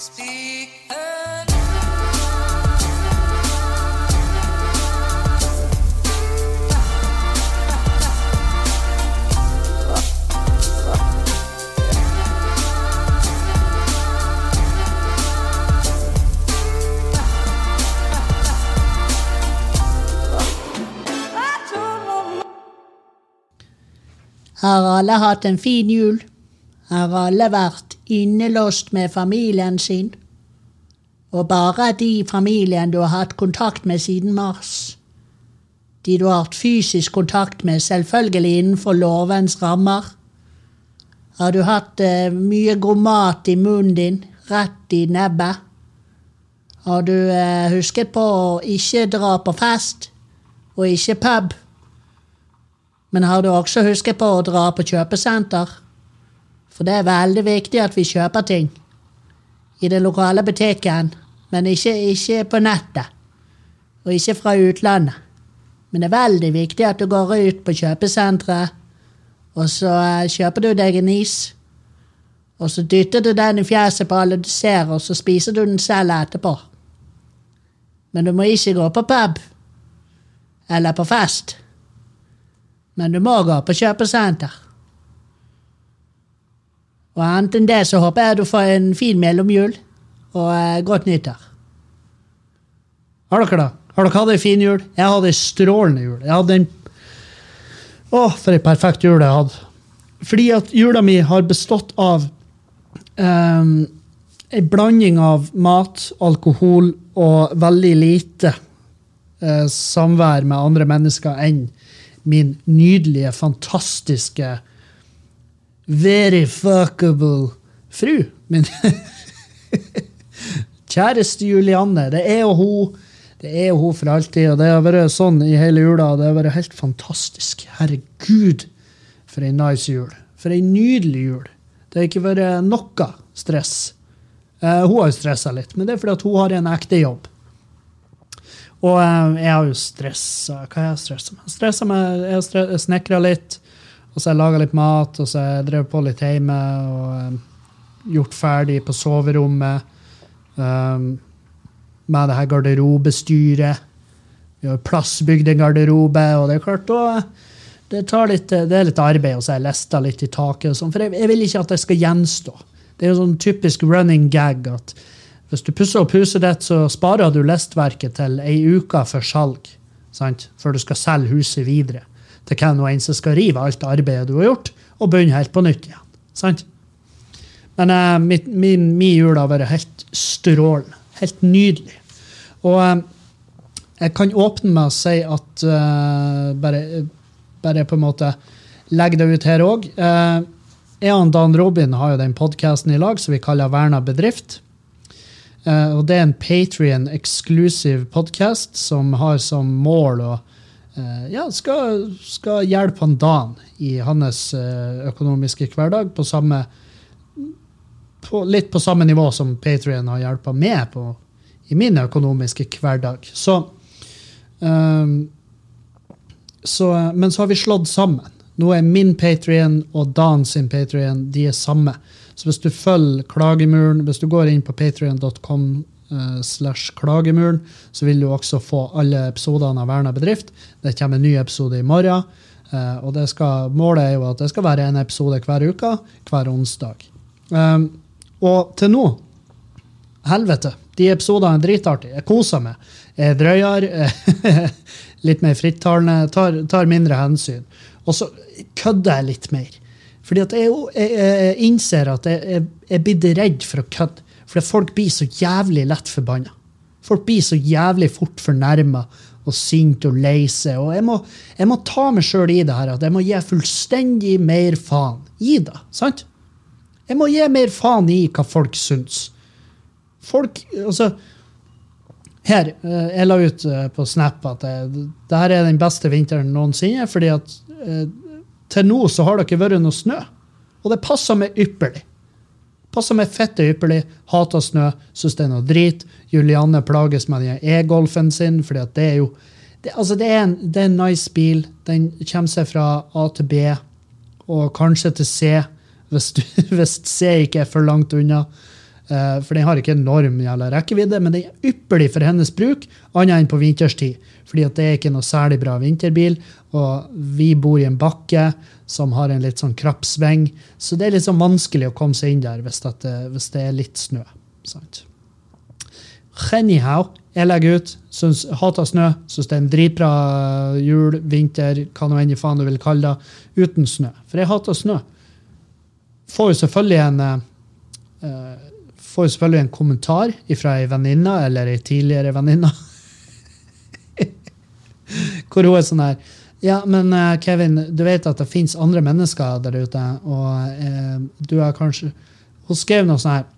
Speak Har alle hatt en fin innelåst med familien sin? Og bare de familien du har hatt kontakt med siden mars? De du har hatt fysisk kontakt med, selvfølgelig innenfor lovens rammer? Har du hatt eh, mye god mat i munnen din, rett i nebbet? Har du eh, husket på å ikke dra på fest, og ikke pub? Men har du også husket på å dra på kjøpesenter? For det er veldig viktig at vi kjøper ting. I den lokale butikken, men ikke, ikke på nettet. Og ikke fra utlandet. Men det er veldig viktig at du går ut på kjøpesenteret, og så eh, kjøper du deg en is. Og så dytter du den i fjeset på alle du ser, og så spiser du den selv etterpå. Men du må ikke gå på pub. Eller på fest. Men du må gå på kjøpesenter. Og annet enn det så håper jeg du får en fin mellomjul og eh, godt nyttår. Har dere det? Har dere hatt ei en fin jul? Jeg hadde ei strålende jul. Jeg hadde en Å, for ei perfekt jul jeg hadde. Fordi at jula mi har bestått av um, ei blanding av mat, alkohol og veldig lite uh, samvær med andre mennesker enn min nydelige, fantastiske very fuckable fru. Min kjæreste Julianne. Det er jo hun. Det er jo hun for alltid, og det har vært sånn i hele jula. Det har vært helt fantastisk. Herregud, for ei nice jul. For ei nydelig jul. Det har ikke vært noe stress. Uh, hun har jo stressa litt, men det er fordi at hun har en ekte jobb. Og uh, jeg har jo stressa Hva har jeg stressa med? Jeg har snekra litt. Og så har jeg laga litt mat, og så har jeg drevet på litt hjemme og um, gjort ferdig på soverommet. Um, med det her garderobestyret. Vi har plassbygd en garderobe, og det er klart da, det, litt, det er litt arbeid, og så har jeg lista litt i taket. og sånn, For jeg, jeg, vil ikke at det skal gjenstå. Det er jo sånn typisk running gag at hvis du pusser opp huset ditt, så sparer du lestverket til ei uke før salg. Sant? Før du skal selge huset videre til hvem og en som skal rive alt arbeidet du har gjort, og begynne helt på nytt igjen. Sant? Men uh, min, min, min, jul har vært helt strålende. Helt nydelig. Og uh, jeg kan åpne med å si at uh, bare, bare, på en måte legge det ut her òg. jeg og Dan Robin har jo den podkasten i lag som vi kaller Verna bedrift. og Det er en Patrion-eksklusiv podkast som har som mål å Eh, ja, skal, skal hjelpe han Dan i hans eh, økonomiske hverdag på samme på, Litt på samme nivå som Patrion har hjulpet meg på i min økonomiske hverdag. Så, um, så, Men så har vi slått sammen. Nå er min Patrion og Dan sin Patrion de er samme. Så hvis du følger Klagemuren, hvis du går inn på patrion.com slash klagemuren, så vil du også få alle episodene av Verna bedrift. Det kommer en ny episode i morgen. Uh, og skal, målet er jo at det skal være en episode hver uke, hver onsdag. Um, og til nå Helvete! De episodene er dritartige. Jeg koser meg. Jeg er drøyere, litt mer frittalende, tar, tar, mindre hensyn. Og så kødder jeg litt mer. Fordi at jeg, jeg, jeg innser at jeg, jeg, blir redd for å kødde. For folk blir så jævlig lett forbanna. Folk blir så jævlig fort fornærma og sinte og lei seg. Og jeg må, jeg må ta meg sjøl i det her, at jeg må gi fullstendig mer faen i det. sant? Jeg må gi mer faen i hva folk syns. Folk Altså Her, eh, jeg la ut eh, på Snap at det, det her er den beste vinteren noensinne, fordi at eh, til nå så har det ikke vært noe snø. Og det passer meg ypperlig. Passer meg fette ypperlig. Hater snø. Syns det er noe drit. Julianne plages med den e-golfen sin, at det er jo det, altså det, er en, det er en nice bil. Den kommer seg fra A til B, og kanskje til C, hvis, du, hvis C ikke er for langt unna. Eh, for den har ikke enorm jævla rekkevidde, men den er ypperlig for hennes bruk, annet enn på vinterstid. Fordi at det er ikke noe særlig bra vinterbil, og vi bor i en bakke som har en litt sånn krapp sving, så det er litt sånn vanskelig å komme seg inn der hvis, det, hvis det er litt snø. Sant? Anyhow, jeg legger ut. Syns, hater snø. Syns det er en dritbra jul, vinter, hva nå enn faen du vil kalle det, uten snø. For jeg hater snø. Får jo selvfølgelig en uh, får selvfølgelig en kommentar fra ei venninne eller ei tidligere venninne. Hvor hun er sånn her Ja, men uh, Kevin, du vet at det fins andre mennesker der ute, og eh, du er kanskje Hun skrev noe sånn her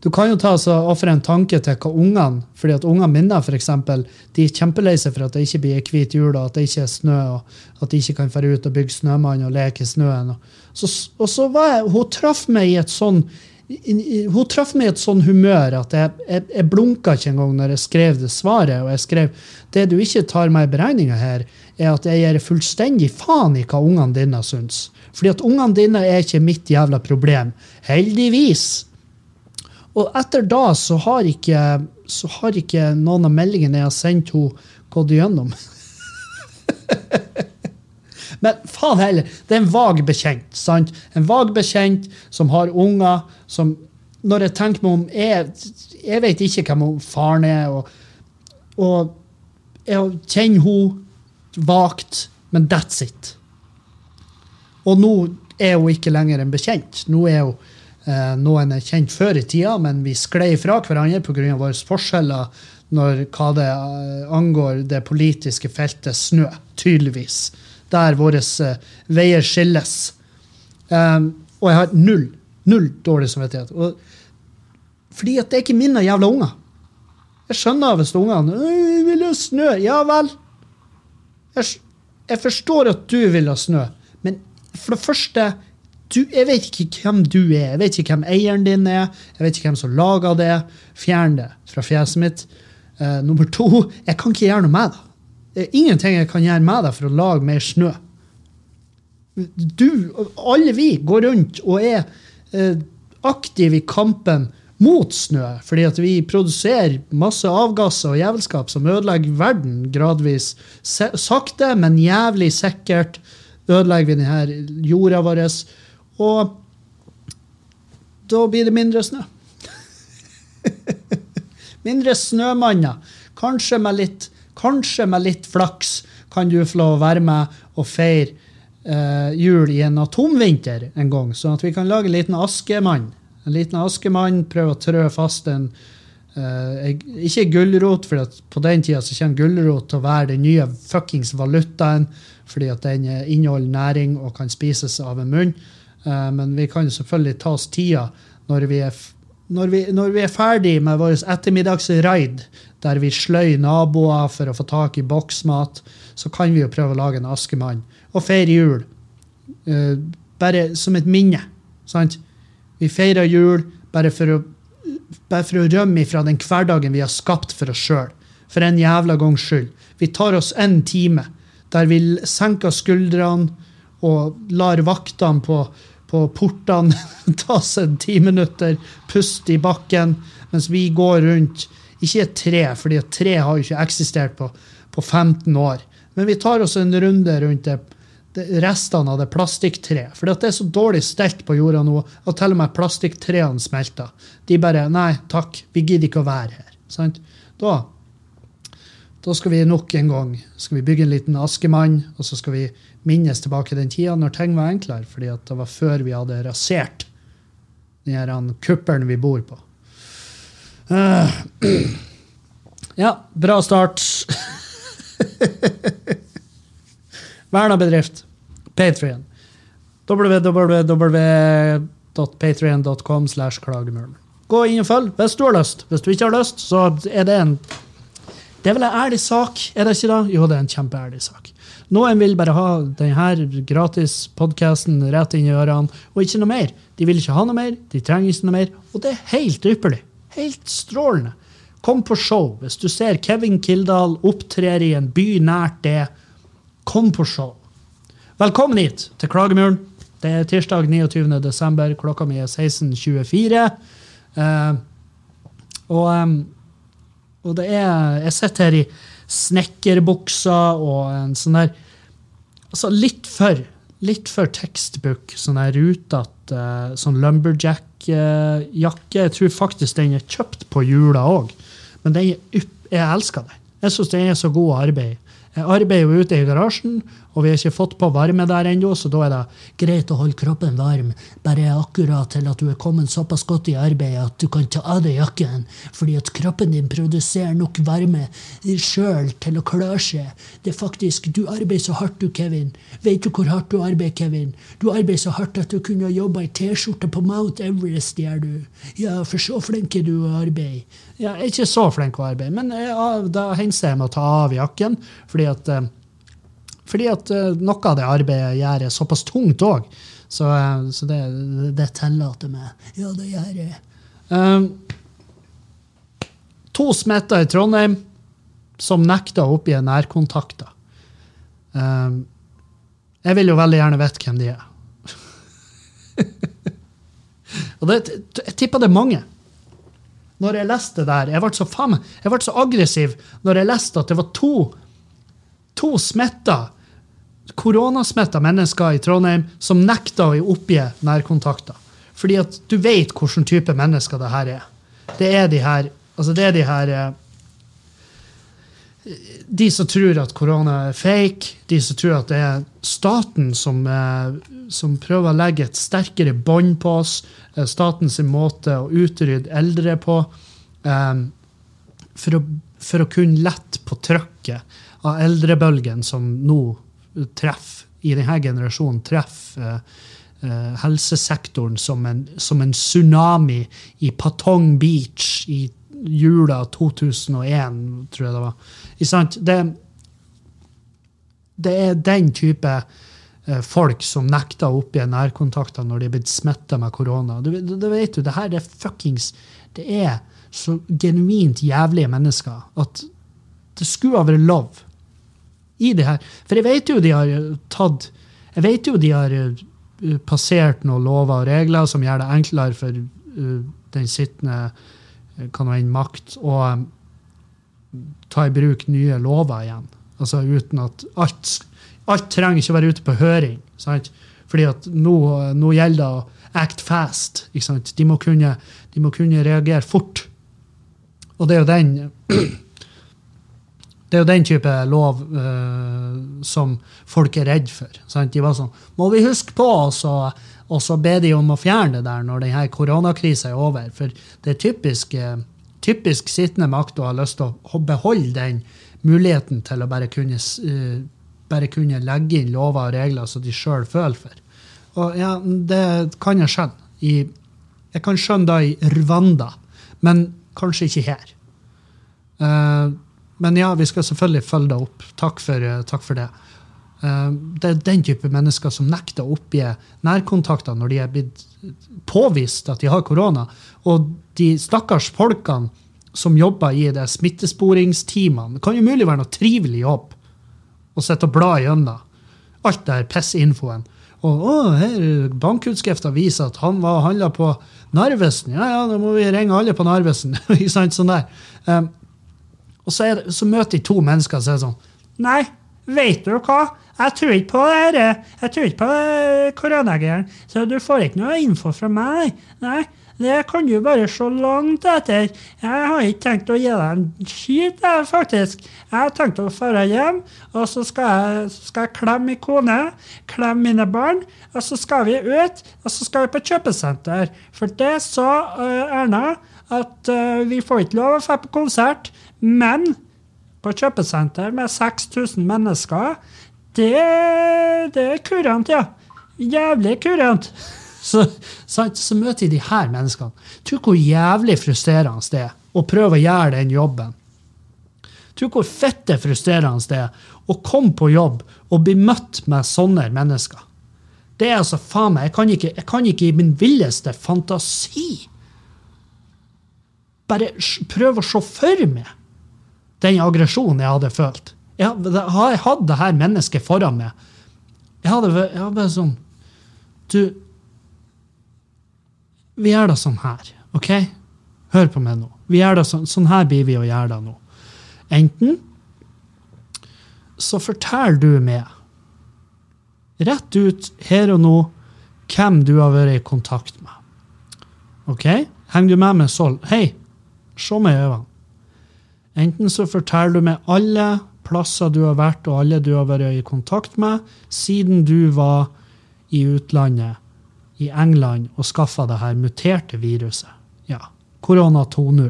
du kan jo ta og ofre en tanke til hva ungene fordi at ungene mine for eksempel, de er kjempelei seg for at det ikke blir hvit jul, og at det ikke er snø, og at de ikke kan dra ut og bygge snømann og leke i snøen. Og så, og så var jeg, Hun traff meg i et sånn hun traff meg i et sånn humør at jeg, jeg, jeg blunka ikke engang når jeg skrev det svaret. Og jeg skrev det du ikke tar med i beregninga her, er at jeg gir fullstendig faen i hva ungene dine syns. Fordi at ungene dine er ikke mitt jævla problem. Heldigvis. Og etter da så har ikke, så har ikke noen av meldingene jeg har sendt henne, gått igjennom. Men faen heller, det er en vag bekjent. sant? En vag bekjent som har unger, som Når jeg tenker meg om Jeg, jeg vet ikke hvem faren er, og, og jeg kjenner henne vagt, men that's it. Og nå er hun ikke lenger en bekjent. Nå er hun eh, noen er kjent før i tida, men vi sklei fra hverandre pga. våre forskjeller når hva det eh, angår det politiske feltet snø, tydeligvis der våre uh, veier skilles. Um, og jeg har null, null dårlig samvittighet. Og, fordi at det er ikke mine jævla unger. Jeg skjønner hvis ungene vil ha snø. Ja vel. Jeg, jeg, forstår at du vil ha snø, men for det første du, Jeg vet ikke hvem du er. Jeg vet ikke hvem eieren din er. Jeg vet ikke hvem som lager det. Fjern det fra fjeset mitt. Uh, nummer to, jeg kan ikke gjøre noe med det er ingenting jeg kan gjøre med deg for å lage mer snø. Du, alle vi, går rundt og er eh, aktive i kampen mot snø, fordi at vi produserer masse avgasser og jævelskap som ødelegger verden gradvis. Sakte, men jævlig sikkert ødelegger vi denne jorda vår. Og da blir det mindre snø. mindre snømanner. Kanskje med litt Kanskje med litt flaks kan du få lov å være med og feire eh, jul i en atomvinter en gang, sånn at vi kan lage en liten askemann. En liten askemann, prøve å trø fast en eh, Ikke gulrot, for på den tida så kommer gulrot til å være den nye fuckings valutaen, fordi at den inneholder næring og kan spises av en munn. Eh, men vi kan selvfølgelig ta oss tida når vi er når vi, når vi, er ferdig med vår ettermiddagsraid der vi sløy naboer for å få tak i boksmat, så kan vi jo prøve å lage en askemann og feire jul. Uh, bare som et minne. Sant? Vi feirer jul bare for, å, bare for å rømme fra den hverdagen vi har skapt for oss sjøl. For en jævla gangs skyld. Vi tar oss en time der vi senker skuldrene og lar vaktene på, på portene ta seg ti minutter, puste i bakken, mens vi går rundt ikke et tre, et tre har jo ikke eksistert på, på 15 år. Men vi tar oss en runde rundt det, det, restene av det plastikktreet. For det er så dårlig stelt på jorda nå at til og med plastikktrærne smelter. De bare Nei takk, vi gidder ikke å være her. Sant? Da, da skal vi nok en gang skal vi bygge en liten askemann, og så skal vi minnes tilbake den tida når ting var enklere. fordi det var før vi hadde rasert den kuppelen vi bor på. Ja, bra start. Verna bedrift. Patrion. www.patrion.com slash klagemuren. Gå inn og følg hvis du har lyst. Hvis du ikke har lyst, så er det en Det er vel en ærlig sak, er det ikke da? Jo, det er en kjempeærlig sak. Noen vil bare ha denne gratis podkasten rett inn i ørene, og ikke noe mer. De vil ikke ha noe mer, de trenger ikke noe mer, og det er helt ypperlig. Helt strålende. Kom på show. Hvis du ser Kevin Kildahl opptrer i en by nært det, kom på show. Velkommen hit til Klagemuren. Det er tirsdag 29. desember. Klokka mi er 16.24. Uh, og, um, og det er Jeg sitter her i snekkerbuksa og en sånn der Altså litt for litt for textbook, sånn der rutete sånn lumberjack-jakke. Jeg tror faktisk den er kjøpt på jula òg, men den er jeg elsker den. Jeg syns den er så god å arbeide i. Jeg arbeider jo ute i garasjen, og vi har ikke fått på varme der ennå, så da er det greit å holde kroppen varm, bare akkurat til at du er kommet såpass godt i arbeidet at du kan ta av deg jakken, fordi at kroppen din produserer nok varme sjøl til å klare seg. Det er faktisk Du arbeider så hardt, du, Kevin. Vet du hvor hardt du arbeider, Kevin? Du arbeider så hardt at du kunne jobba i T-skjorte på Mount Everest, gjør du. Ja, for så flink er du å arbeide. Ja, jeg er ikke så flink å arbeide, men jeg, da hender jeg med å ta av jakken, fordi at eh, fordi at eh, noe av det arbeidet jeg gjør, er såpass tungt òg. Så, eh, så det, det tillater meg. Ja, det gjør jeg. Um, to smitta i Trondheim som nekta å oppgi nærkontakter. Um, jeg vil jo veldig gjerne vite hvem de er. Og det, jeg tipper det mange. Når jeg leste det der, jeg ble så, faen, jeg ble så aggressiv når jeg leste at det var to, to smitta koronasmitta mennesker i Trondheim som nekter å oppgi nærkontakter. Fordi at du vet hvilken type mennesker det her er. Det er de her altså det er de her eh, De som tror at korona er fake, de som tror at det er staten som, eh, som prøver å legge et sterkere bånd på oss, eh, statens måte å utrydde eldre på, for å, for å kunne lette på trykket av eldrebølgen som nå treffer, i denne generasjonen treffer uh, helsesektoren som en, som en, tsunami i Patong Beach i jula 2001, tror jeg det var. Det, det er den type uh, folk som nekter å oppgi nærkontakter når de er blitt smitta med korona. Det, du, du, vet jo, det her er fuckings Det er så genuint jævlige mennesker at det skulle ha vært lov i det her. For jeg vet jo de har tatt Jeg vet jo de har uh, passert noen lover og regler som gjør det enklere for uh, den sittende kan ha en makt å ta i bruk nye lover igjen. Altså uten at alt, alt trenger ikke å være ute på høring. Sant? Fordi at nå, nå gjelder det å act fast. De må, kunne, de må kunne reagere fort. Og det er jo den det er jo den type lov uh, som folk er redd for. Sant? De var sånn Må vi huske på oss, og, så be de om å fjerne det der når denne koronakrisa er over. For det er typisk, uh, typisk sittende makt å ha lyst til å beholde den muligheten til å bare kunne, uh, bare kunne legge inn lover og regler som de sjøl føler for. Og ja, det kan jeg skjønne. I, jeg kan skjønne det i Rwanda, men kanskje ikke her. Uh, men ja, vi skal selvfølgelig følge deg opp. Takk for, eh, takk for det. Uh, det er den type mennesker som nekter å oppgi nærkontakter når de er blitt påvist at de har korona. Og de stakkars folkene som jobber i det smittesporingsteamene, det kan jo mulig være noe trivelig jobb å sitte og bla gjennom alt det pissinfoen. Og å, her, bankutskrifta viser at han var og handla på Narvesen. Ja, ja, da må vi ringe alle på Narvesen. ikke sant, sånn der. Um, og så, det, så møter de to mennesker og sier sånn Nei, vet du hva? Jeg tror ikke på det Jeg tror ikke på koronagreiene. Så du får ikke noe info fra meg. Nei, det kan du bare se langt etter. Jeg har ikke tenkt å gi deg en skit, jeg, faktisk. Jeg har tenkt å dra hjem, og så skal jeg, skal jeg klemme min kone, klemme mine barn, og så skal vi ut, og så skal vi på kjøpesenter. For det sa uh, Erna, at uh, vi får ikke lov å dra på konsert. Men på kjøpesenter med 6000 mennesker, det, det er kurant, ja. Jævlig kurant. Så, så, så møter de her menneskene. Tror hvor jævlig frustrerende det er å prøve å gjøre den jobben. Tror hvor fitte frustrerende det er å komme på jobb og bli møtt med sånne mennesker. Det er altså faen meg, jeg kan, ikke, jeg kan ikke i min villeste fantasi bare prøve å se for meg den aggresjonen jeg hadde følt. Jeg hadde, jeg hatt det her mennesket foran meg. Jeg hadde, jeg hadde bare sånn Du, vi gjør det sånn her, OK? Hør på meg nå. Vi gjør det sånn, sånn her blir vi å gjøre det nå. Enten så forteller du meg rett ut her og nå hvem du har vært i kontakt med. OK? Henger du med meg sånn? Hei, se meg i øynene. Enten så forteller du meg alle plasser du har vært, og alle du har vært i kontakt med siden du var i utlandet, i England, og skaffa det her muterte viruset. Ja. Korona 2.0.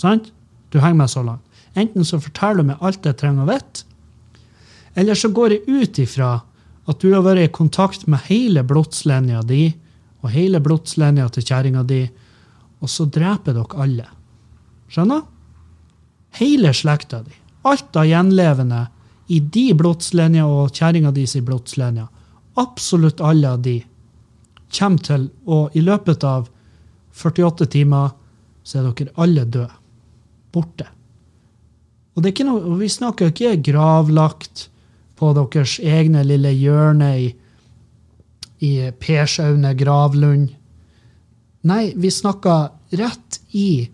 Sant? Du henger meg så langt. Enten så forteller du meg alt jeg trenger å vite, eller så går jeg ut ifra at du har vært i kontakt med hele blodslinja di og hele blodslinja til kjerringa di, og så dreper dere alle. Skjønner? Hele slekta di. Alt av gjenlevende i de blodslinja og kjerringa di si blodslinje. Absolutt alle av de kommer til å i løpet av 48 timer så er dere alle døde. Borte. Og det er ikke noe, vi snakker ikke gravlagt på deres egne lille hjørne i, i Persaune gravlund. Nei, vi snakker rett i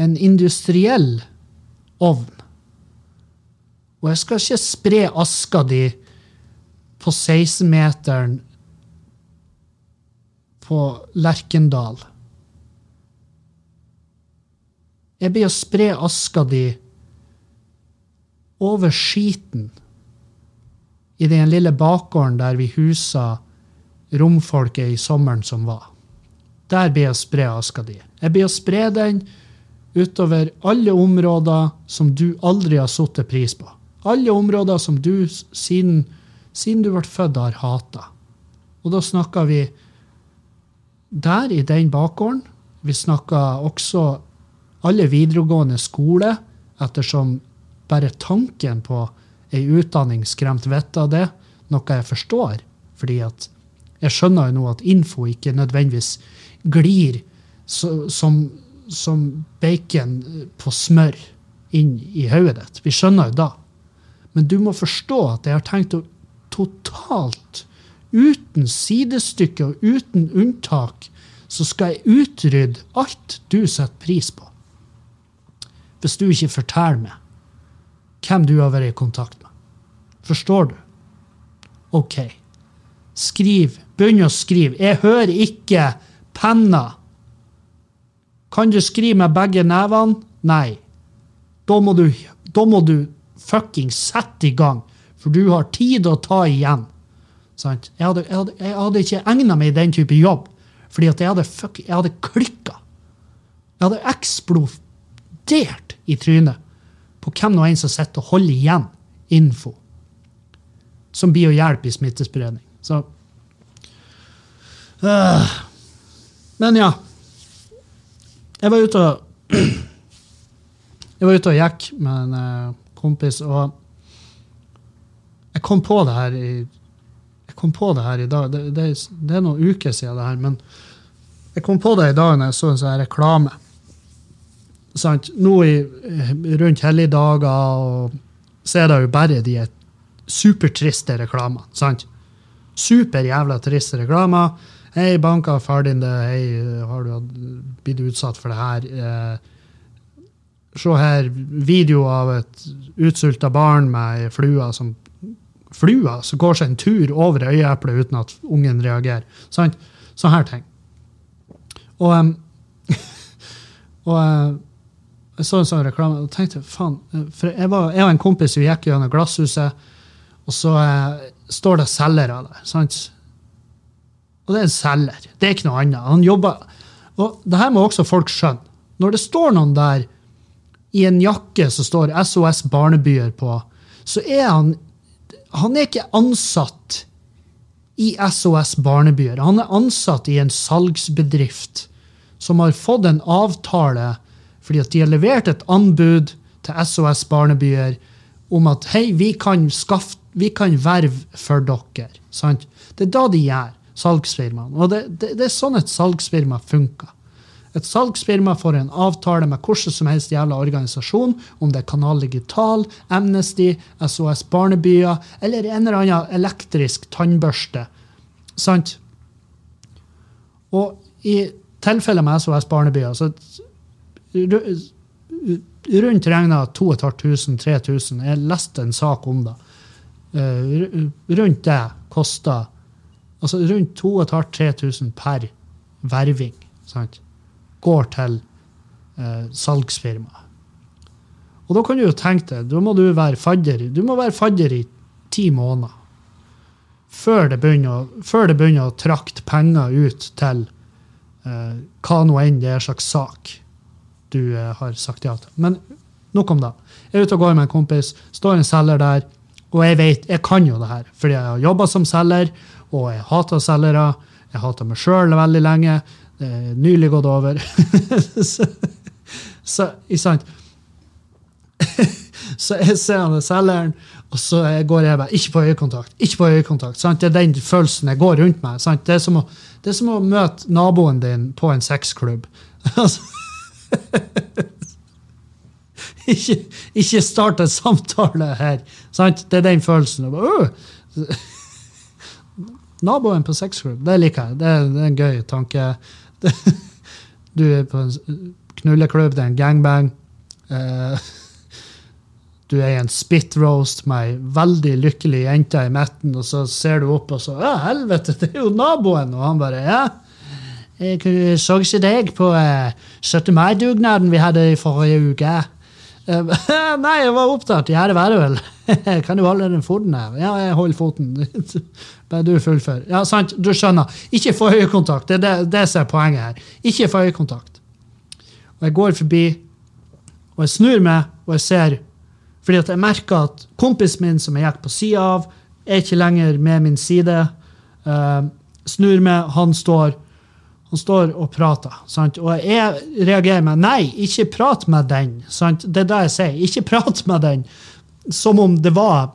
en industriell ovn. Og jeg skal ikke spre aska di på 16-meteren på Lerkendal. Jeg blir å spre aska di over skiten i den lille bakgården der vi husa romfolket i sommeren som var. Der blir jeg å spre aska di. Jeg blir å spre den utover alle områder som du aldri har satt pris på. Alle områder som du siden, siden du ble født, har hata. Og da snakker vi der i den bakgården. Vi snakker også alle videregående skole, ettersom bare tanken på ei utdanning skremt vettet av det, noe jeg forstår. Fordi at jeg skjønner jo nå at info ikke nødvendigvis glir så, som, som bacon på smør inn i hodet ditt. Vi skjønner jo da. Men du må forstå at jeg har tenkt å totalt, uten sidestykke og uten unntak, så skal jeg utrydde alt du setter pris på. Hvis du ikke forteller meg hvem du har vært i kontakt med. Forstår du? OK. Skriv. Begynn å skrive. Jeg hører ikke penna. Kan du skrive med begge nevene? Nei. Da må du, da må du fucking sette i gang, for du har tid å ta igjen. Sant? Jeg hadde, jeg hadde, jeg hadde ikke egna meg i den type jobb, fordi at jeg hadde, fuck, jeg hadde klikka. Jeg hadde eksplodert i trynet på hvem nå enn som sitter og holder igjen info som blir å hjelpe i smittespredning. Så uh, Men ja. Jeg var ute og Jeg var ute og gikk med en uh, kompis, og jeg kom på det her i jeg kom på det her i dag. Det, det, det er noen uker siden, det her, men jeg kom på det i dag når jeg så en sånn reklame. Sant? Nå i, rundt helligdager og så er det jo bare de supertriste reklamene. sant? Super triste reklamer. 'Hei, banka far din det. Hei, har du blitt utsatt for det her?' Eh, se her, video av et utsulta barn med ei flue som flua som går seg en tur over øyeeplet uten at ungen reagerer. Sant? Sånne her ting. Og, um, og uh, jeg så en sånn reklame og tenkte faen For jeg, var, jeg og en kompis vi gikk gjennom glasshuset, og så uh, står det selgere der. sant? Og det er en selger. Det er ikke noe annet. Han jobber Og det her må også folk skjønne. Når det står noen der i en jakke som står SOS Barnebyer på, så er han Han er ikke ansatt i SOS Barnebyer. Han er ansatt i en salgsbedrift som har fått en avtale fordi at de har levert et anbud til SOS Barnebyer om at hei, vi kan, skaffe, vi kan verve for dere. Sant? Det er da de gjør, salgsfirmaene. Og det, det, det er sånn et salgsfirma funker. Et salgsfirma får en avtale med hvordan som helst jævla organisasjon, om det er Kanal Digital, Amnesty, SOS Barnebyer eller en eller annen elektrisk tannbørste. Sant? Og i tilfellet med SOS Barnebyer så rundt regna 2500-3000. Jeg leste en sak om det. Uh, rundt det koster altså rundt 2500-3000 per verving. Sant? Går til eh, salgsfirmaet. Og da kan du jo tenke deg, da må du være fadder Du må være fadder i ti måneder. Før det begynner, før det begynner å trakte penger ut til eh, hva nå enn det er slags sak du eh, har sagt ja til. Men nok om det. Jeg er ute og går med en kompis, står en selger der, og jeg vet, jeg kan jo det her, fordi jeg har jobba som selger, og jeg hater selgere. Jeg hater meg sjøl veldig lenge. Det er nylig gått over. så, så, sant? så jeg ser han selgeren, og så går jeg bare Ikke på øyekontakt. ikke på øyekontakt, sant? Det er den følelsen jeg går rundt meg. Sant? Det, er som å, det er som å møte naboen din på en sexklubb. Ikke, ikke start en samtale her. Sant? Det er den følelsen. Bare, Naboen på sexklubb, det liker jeg. Det det er en gøy tanke. Du er på en knulleklubb, det er en gangbang. Uh, du er i en spit roast med ei veldig lykkelig jente i midten, og så ser du opp og så Ja, helvete, det er jo naboen! Og han bare Ja. Jeg så ikke deg på uh, 17. mai-dugnaden vi hadde i forrige uke. Nei, jeg var opptatt. Var det vel. kan du holde den foten her? Ja, jeg holder foten. Bare du fullfører. Ja, sant, du skjønner. Ikke få øyekontakt. Det er det, det som er poenget her. Ikke få øyekontakt. Og jeg går forbi, og jeg snur meg, og jeg ser fordi at jeg merker at kompisen min som jeg gikk på sida av, er ikke lenger med min side. Uh, snur meg, han står, han står og prater. Sant? Og jeg reagerer med nei, ikke prat med den. Sant? Det er det jeg sier. Ikke prat med den. Som om det var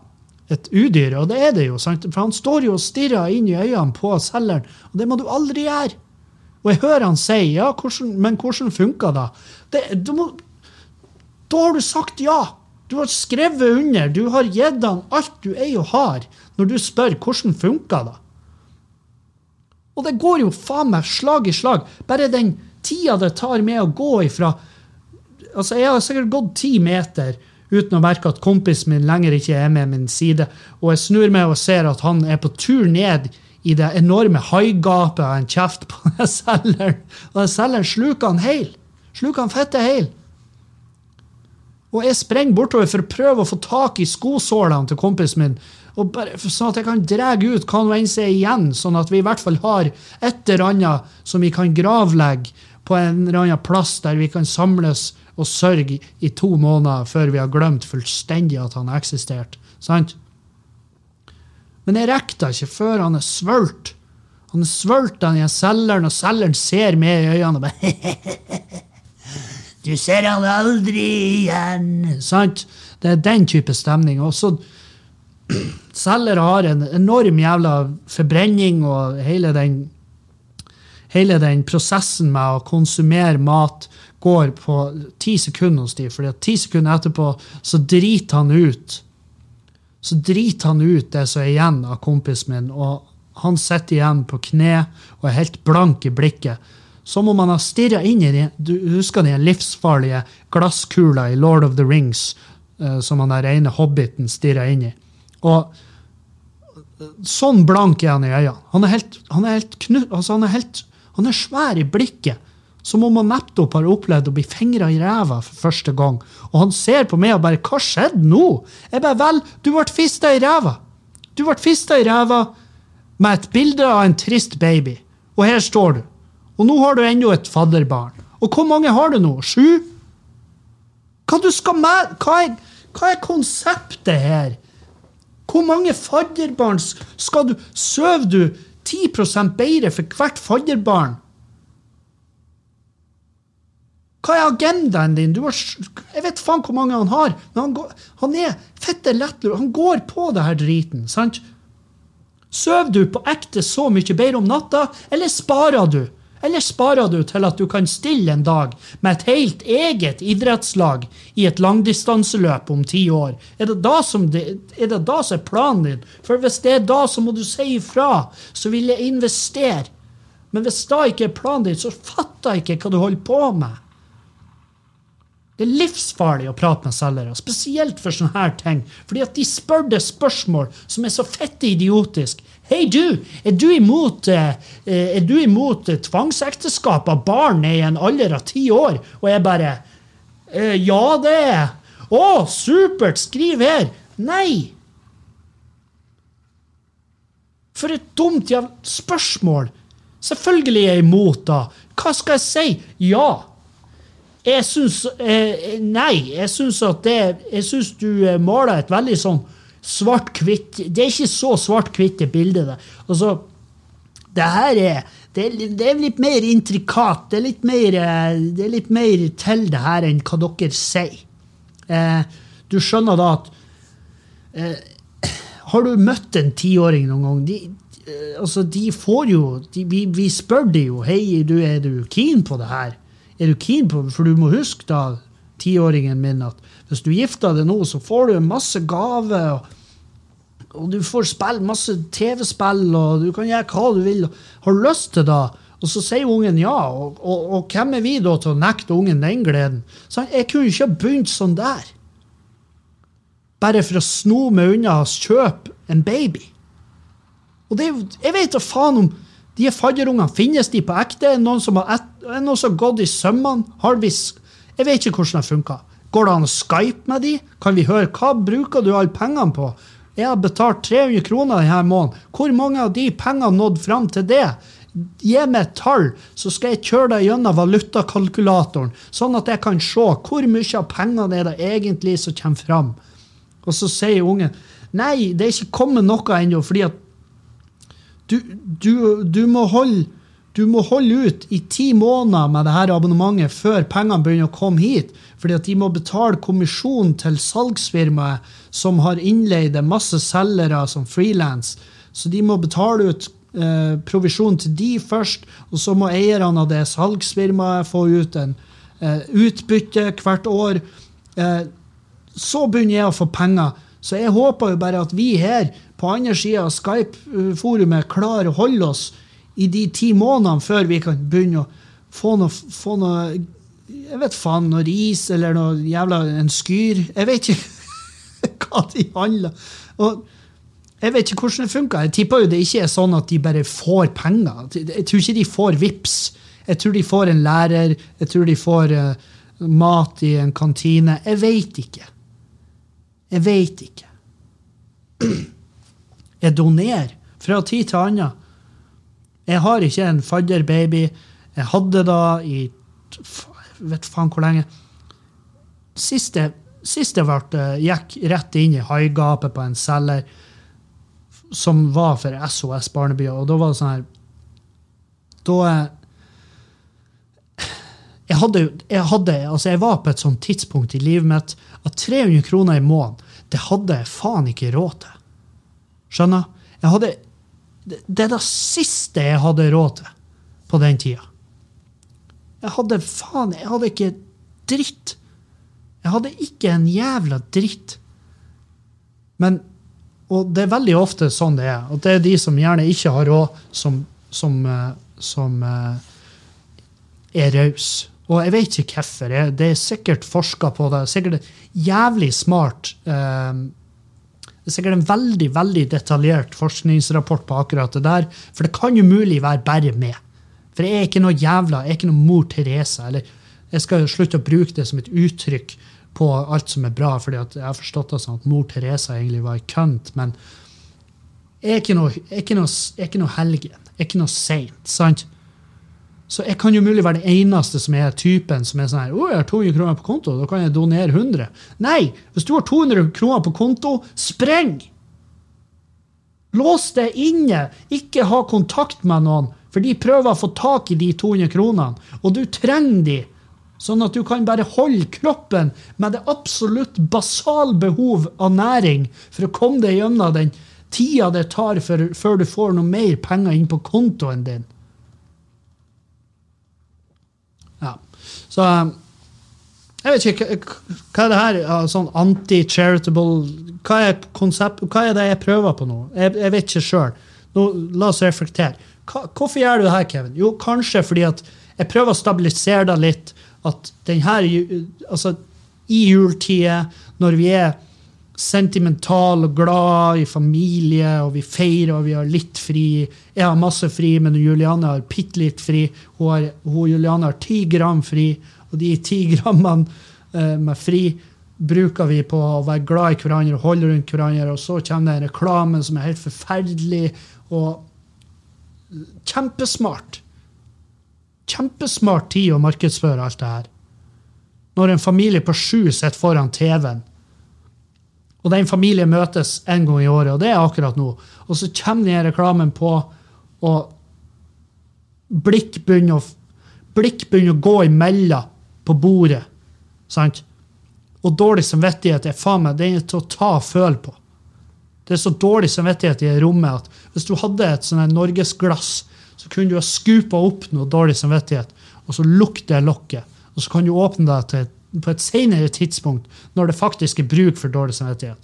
et udyr, og det er det jo. Sant? For han står jo og stirrer inn i øynene på selgeren, og det må du aldri gjøre. Og jeg hører han si ja, hvordan, men hvordan funka det? det må, da har du sagt ja. Du har skrevet under, du har gitt han alt du eier og har, når du spør hvordan funka det. Og det går jo faen meg slag i slag. Bare den tida det tar med å gå ifra Altså, jeg har sikkert gått ti meter uten å merke at kompisen min lenger ikke er med min side, og jeg snur meg og ser at han er på tur ned i det enorme haigapet av en kjeft på den selgeren, og den selgeren sluker han heil. Sluker han fette heil. Og jeg sprenger bortover for å prøve å få tak i skosålene til kompisen min. Og bare, sånn at jeg kan dra ut hva nå enn som er igjen, sånn at vi i hvert fall har et eller annet som vi kan gravlegge på en eller annen plass der vi kan samles og sørge i to måneder før vi har glemt fullstendig at han har eksistert. Sant? Men jeg rekker det ikke før han er svølt. Han er svølt, den selgeren, og selgeren ser meg i øynene og bare Du ser han aldri igjen. Sant? Det er den type stemning. Og så Selgere har en enorm jævla forbrenning og hele den, hele den prosessen med å konsumere mat går på ti sekunder hos dem. For ti sekunder etterpå så driter han ut så driter han ut det som er igjen av kompisen min, og han sitter igjen på kne og er helt blank i blikket. Som om han har stirra inn i du husker den livsfarlige glasskula i Lord of the Rings uh, som han der ene hobbiten stirra inn i. Og sånn blank er han i øynene. Han er helt, han er helt, knu, altså han er helt han er svær i blikket. Som om han nettopp har opplevd å bli fingra i ræva for første gang. Og han ser på meg og bare 'Hva skjedde nå?' Jeg bare 'Vel, du ble fista i ræva'. Du ble fista i ræva med et bilde av en trist baby. Og her står du. Og nå har du ennå et fadderbarn. Og hvor mange har du nå? Sju? Hva, du skal med, hva, er, hva er konseptet her? Hvor mange fadderbarn skal du Sover du 10 bedre for hvert fadderbarn? Hva er agendaen din? Har, jeg vet faen hvor mange han har, men han, går, han er fette lettlur. Han går på det her driten. sant? Sover du på ekte så mye bedre om natta, eller sparer du? Eller sparer du til at du kan stille en dag med et helt eget idrettslag i et langdistanseløp om ti år? Er det, da som det, er det da som er planen din? For hvis det er da, så må du si ifra. Så vil jeg investere. Men hvis da ikke er planen din, så fatter jeg ikke hva du holder på med. Det er livsfarlig å prate med selgere, spesielt for sånne her ting. Fordi at de spør deg spørsmål som er så fette idiotisk. Hei, du! Er du imot, eh, er du imot eh, tvangsekteskap av barn i en alder av ti år? Og jeg bare eh, Ja, det er jeg. Å, supert! Skriv her. Nei! For et dumt spørsmål! Selvfølgelig er jeg imot, da. Hva skal jeg si? Ja. Jeg syns eh, Nei, jeg syns at det Jeg syns du eh, maler et veldig sånn svart-hvitt Det er ikke så svart-hvitt, det bildet der. Altså, det her er det det er, litt mer intrikat. Det er litt mer, eh, det er litt mer til det her enn hva dere sier. Eh, du skjønner da at eh, Har du møtt en tiåring noen gang? De, eh, altså, de får jo de, vi, vi, spør de jo Hei, du, er du keen på det her? er du keen på For du må huske, da, tiåringen min, at hvis du gifter deg nå, så får du masse gaver. og og du får spille masse TV-spill, og du kan gjøre hva du vil. Har lyst til det? Og så sier ungen ja, og, og, og, hvem er vi da til å nekte ungen den gleden? Så jeg kunne ikke ha begynt sånn der. Bare for å sno meg unna å kjøpe en baby. Og det, jeg vet da faen om de fadderungene, finnes de på ekte? Er noen som har, et, er noen som har gått i sømmene? Jeg vet ikke hvordan det funker. Går det an å Skype med de? Kan vi høre hva bruker du alle pengene på? Jeg har betalt 300 kroner denne måneden. Hvor mange av de pengene nådde fram til det? Gi meg et tall, så skal jeg kjøre deg gjennom valutakalkulatoren, sånn at jeg kan se hvor mye av pengene er det egentlig som kommer fram. Og så sier ungen nei, det er ikke kommet noe ennå, fordi at du, du, du, må holde, du, må holde, ut i ti måneder med dette abonnementet før pengene begynner å komme hit. Fordi at de må betale kommisjon til salgsfirmaet som har innleid masse selgere som frilans. Så de må betale ut eh, provisjon til de først, og så må eierne av det salgsfirmaet få ut en eh, utbytte hvert år. Eh, så begynner jeg å få penger. Så jeg håper jo bare at vi her på andre sida av Skype-forumet klarer å holde oss i de ti månedene før vi kan begynne å få noe, få noe jeg vet faen, noe ris eller noe jævla en skyr. Jeg vet ikke hva de handler. Og jeg vet ikke hvordan det funker. Jeg tipper jo det ikke er sånn at de bare får penger. Jeg tror ikke de får VIPS. Jeg tror de får en lærer. Jeg tror de får uh, mat i en kantine. Jeg veit ikke. Jeg veit ikke. Jeg donerer fra tid til annen. Jeg har ikke en fadderbaby. Jeg hadde da i vet faen hvor lenge. Sist jeg, ble, gikk rett inn i haigapet på en selger som var for SOS Barnebyer, og da var det sånn her Da jeg hadde, jeg hadde, altså jeg var på et sånt tidspunkt i livet mitt at 300 kroner i måneden, det hadde jeg faen ikke råd til. Skjønner? Jeg hadde, det er det siste jeg hadde råd til på den tida. Jeg hadde faen Jeg hadde ikke dritt. Jeg hadde ikke en jævla dritt. Men Og det er veldig ofte sånn det er. At det er de som gjerne ikke har råd, som, som, eh, som uh, er rause. Og jeg vet ikke hvorfor. Det er sikkert forska på det. Sikkert jævlig smart. Uh, det er sikkert en veldig veldig detaljert forskningsrapport på akkurat det der. For det kan jo mulig være bare med. For jeg er ikke noe jævla, jeg er ikke noe mor Teresa. eller Jeg skal slutte å bruke det som et uttrykk på alt som er bra, fordi jeg har forstått det sånn at mor Teresa egentlig var ei kønt. Men jeg er ikke noe, jeg er ikke noe, jeg er ikke noe helgen. Jeg er ikke noe seint. sant? Så jeg kan jo mulig være den eneste som er typen som er sånn her, å, jeg har 200 kroner på konto, da kan jeg donere 100. Nei! Hvis du har 200 kroner på konto, spreng! Lås deg inne. Ikke ha kontakt med noen, for de prøver å få tak i de 200 kronene, og du trenger de. Sånn at du kan bare holde kroppen med det absolutt basale behov av næring for å komme deg gjennom den tida det tar før du får noe mer penger inn på kontoen din. Så jeg vet ikke hva er det her sånn anti-charitable hva, hva, er det jeg prøver på nå? Jeg, jeg vet ikke sjøl. La oss reflektere. Hva, hvorfor gjør du det her, Kevin? Jo, kanskje fordi at jeg prøver å stabilisere deg litt. at den her, altså, i juletider, når vi er sentimentale og glad i familie, og vi feirer og vi har litt fri Jeg har masse fri, men Juliane har bitte litt fri. Hun, har, hun Juliane har ti gram fri, og de ti grammene eh, med fri bruker vi på å være glad i hverandre og holde rundt hverandre, og så kommer det en reklame som er helt forferdelig og kjempesmart. Kjempesmart tid å markedsføre alt det her. Når en familie på sju sitter foran TV-en, og den familien møtes en gang i året, og det er akkurat nå, og så kommer den reklamen på, og blikk begynner å, blikk begynner å gå imellom på bordet. Sant? Og dårlig samvittighet er faen meg, den er til å ta og føle på. Det er så dårlig samvittighet i rommet at hvis du hadde et sånn norgesglass, så kunne du ha skupa opp noe dårlig samvittighet, og så lukter lokket. Og så kan du åpne deg til, på et senere tidspunkt, når det faktisk er bruk for dårlig samvittighet.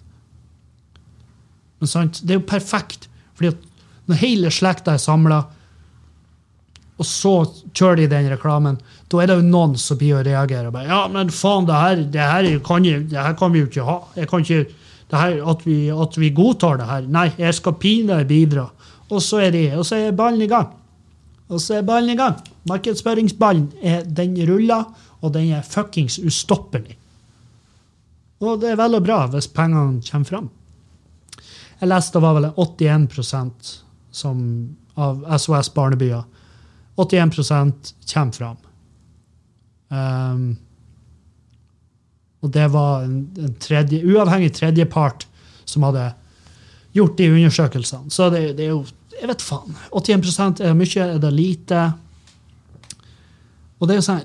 Men sant, det er jo perfekt, fordi når hele slekta er samla, og så kjører de den reklamen, da er det jo noen som blir å reagere. og bare, Ja, men faen, det her, det her, kan, jeg, det her kan vi jo ikke ha. Jeg kan ikke, her, at, vi, at vi godtar det her. Nei, jeg skal pinadø bidra. Og så er de, og så er ballen i gang. Og så er ballen i gang. Markedsføringsballen den ruller, og den er fuckings ustoppelig. Og det er vel og bra hvis pengene kommer fram. Jeg leste det var vel 81% som, av SOS Barnebyer. 81% kommer fram. Um, og det var en, en tredje, uavhengig tredjepart som hadde gjort de undersøkelsene. Så det, det er jo Jeg vet faen. 81 er mye? Er det lite? Og det er jo sånn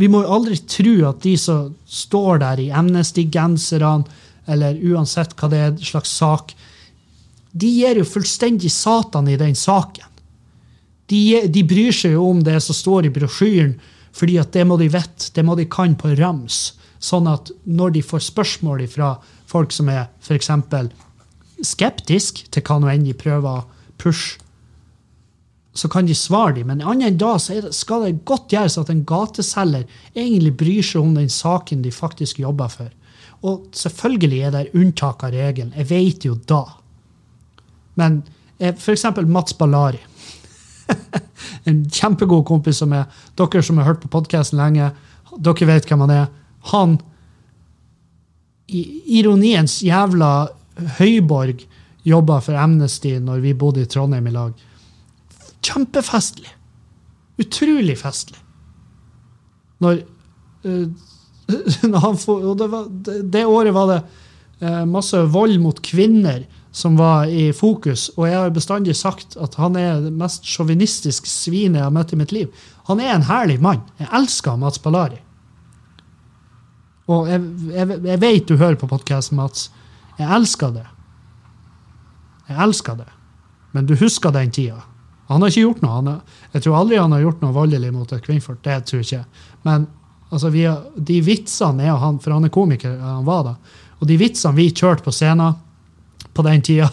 Vi må jo aldri tro at de som står der i Amnesty-genserne, eller uansett hva det er slags sak, de gir jo fullstendig satan i den saken. De, de bryr seg jo om det som står i brosjyren, fordi at det må de vite, det må de kan på rams. Sånn at når de får spørsmål fra folk som er f.eks. skeptisk til hva nå enn de prøver å pushe, så kan de svare dem. Men annet enn da så det, skal det godt gjøres at en gateselger egentlig bryr seg om den saken de faktisk jobber for. Og selvfølgelig er det unntak av regelen. Jeg vet jo da. Men f.eks. for eksempel Mats Ballari. en kjempegod kompis som er Dere som har hørt på podkasten lenge, dere vet hvem han er. Han, ironiens jævla høyborg, jobba for Amnesty når vi bodde i Trondheim i lag. Kjempefestlig. Utrolig festlig. Når, uh, når han får, og det, var, det, det året var det uh, masse vold mot kvinner som var i fokus, og jeg har bestandig sagt at han er det mest sjåvinistiske svinet jeg har møtt i mitt liv. Han er en herlig mann. Jeg elsker Mats Ballari. Og jeg, jeg, jeg vet du hører på podkasten, Mats. Jeg elsker det. Jeg elsker det. Men du husker den tida. Han har ikke gjort noe. Har, jeg tror aldri han har gjort noe voldelig mot et kvinnfolk. Det tror jeg ikke. Men altså, vi de vitsene er han, for han er komiker, han var da. Og de vitsene vi kjørte på scenen på den tida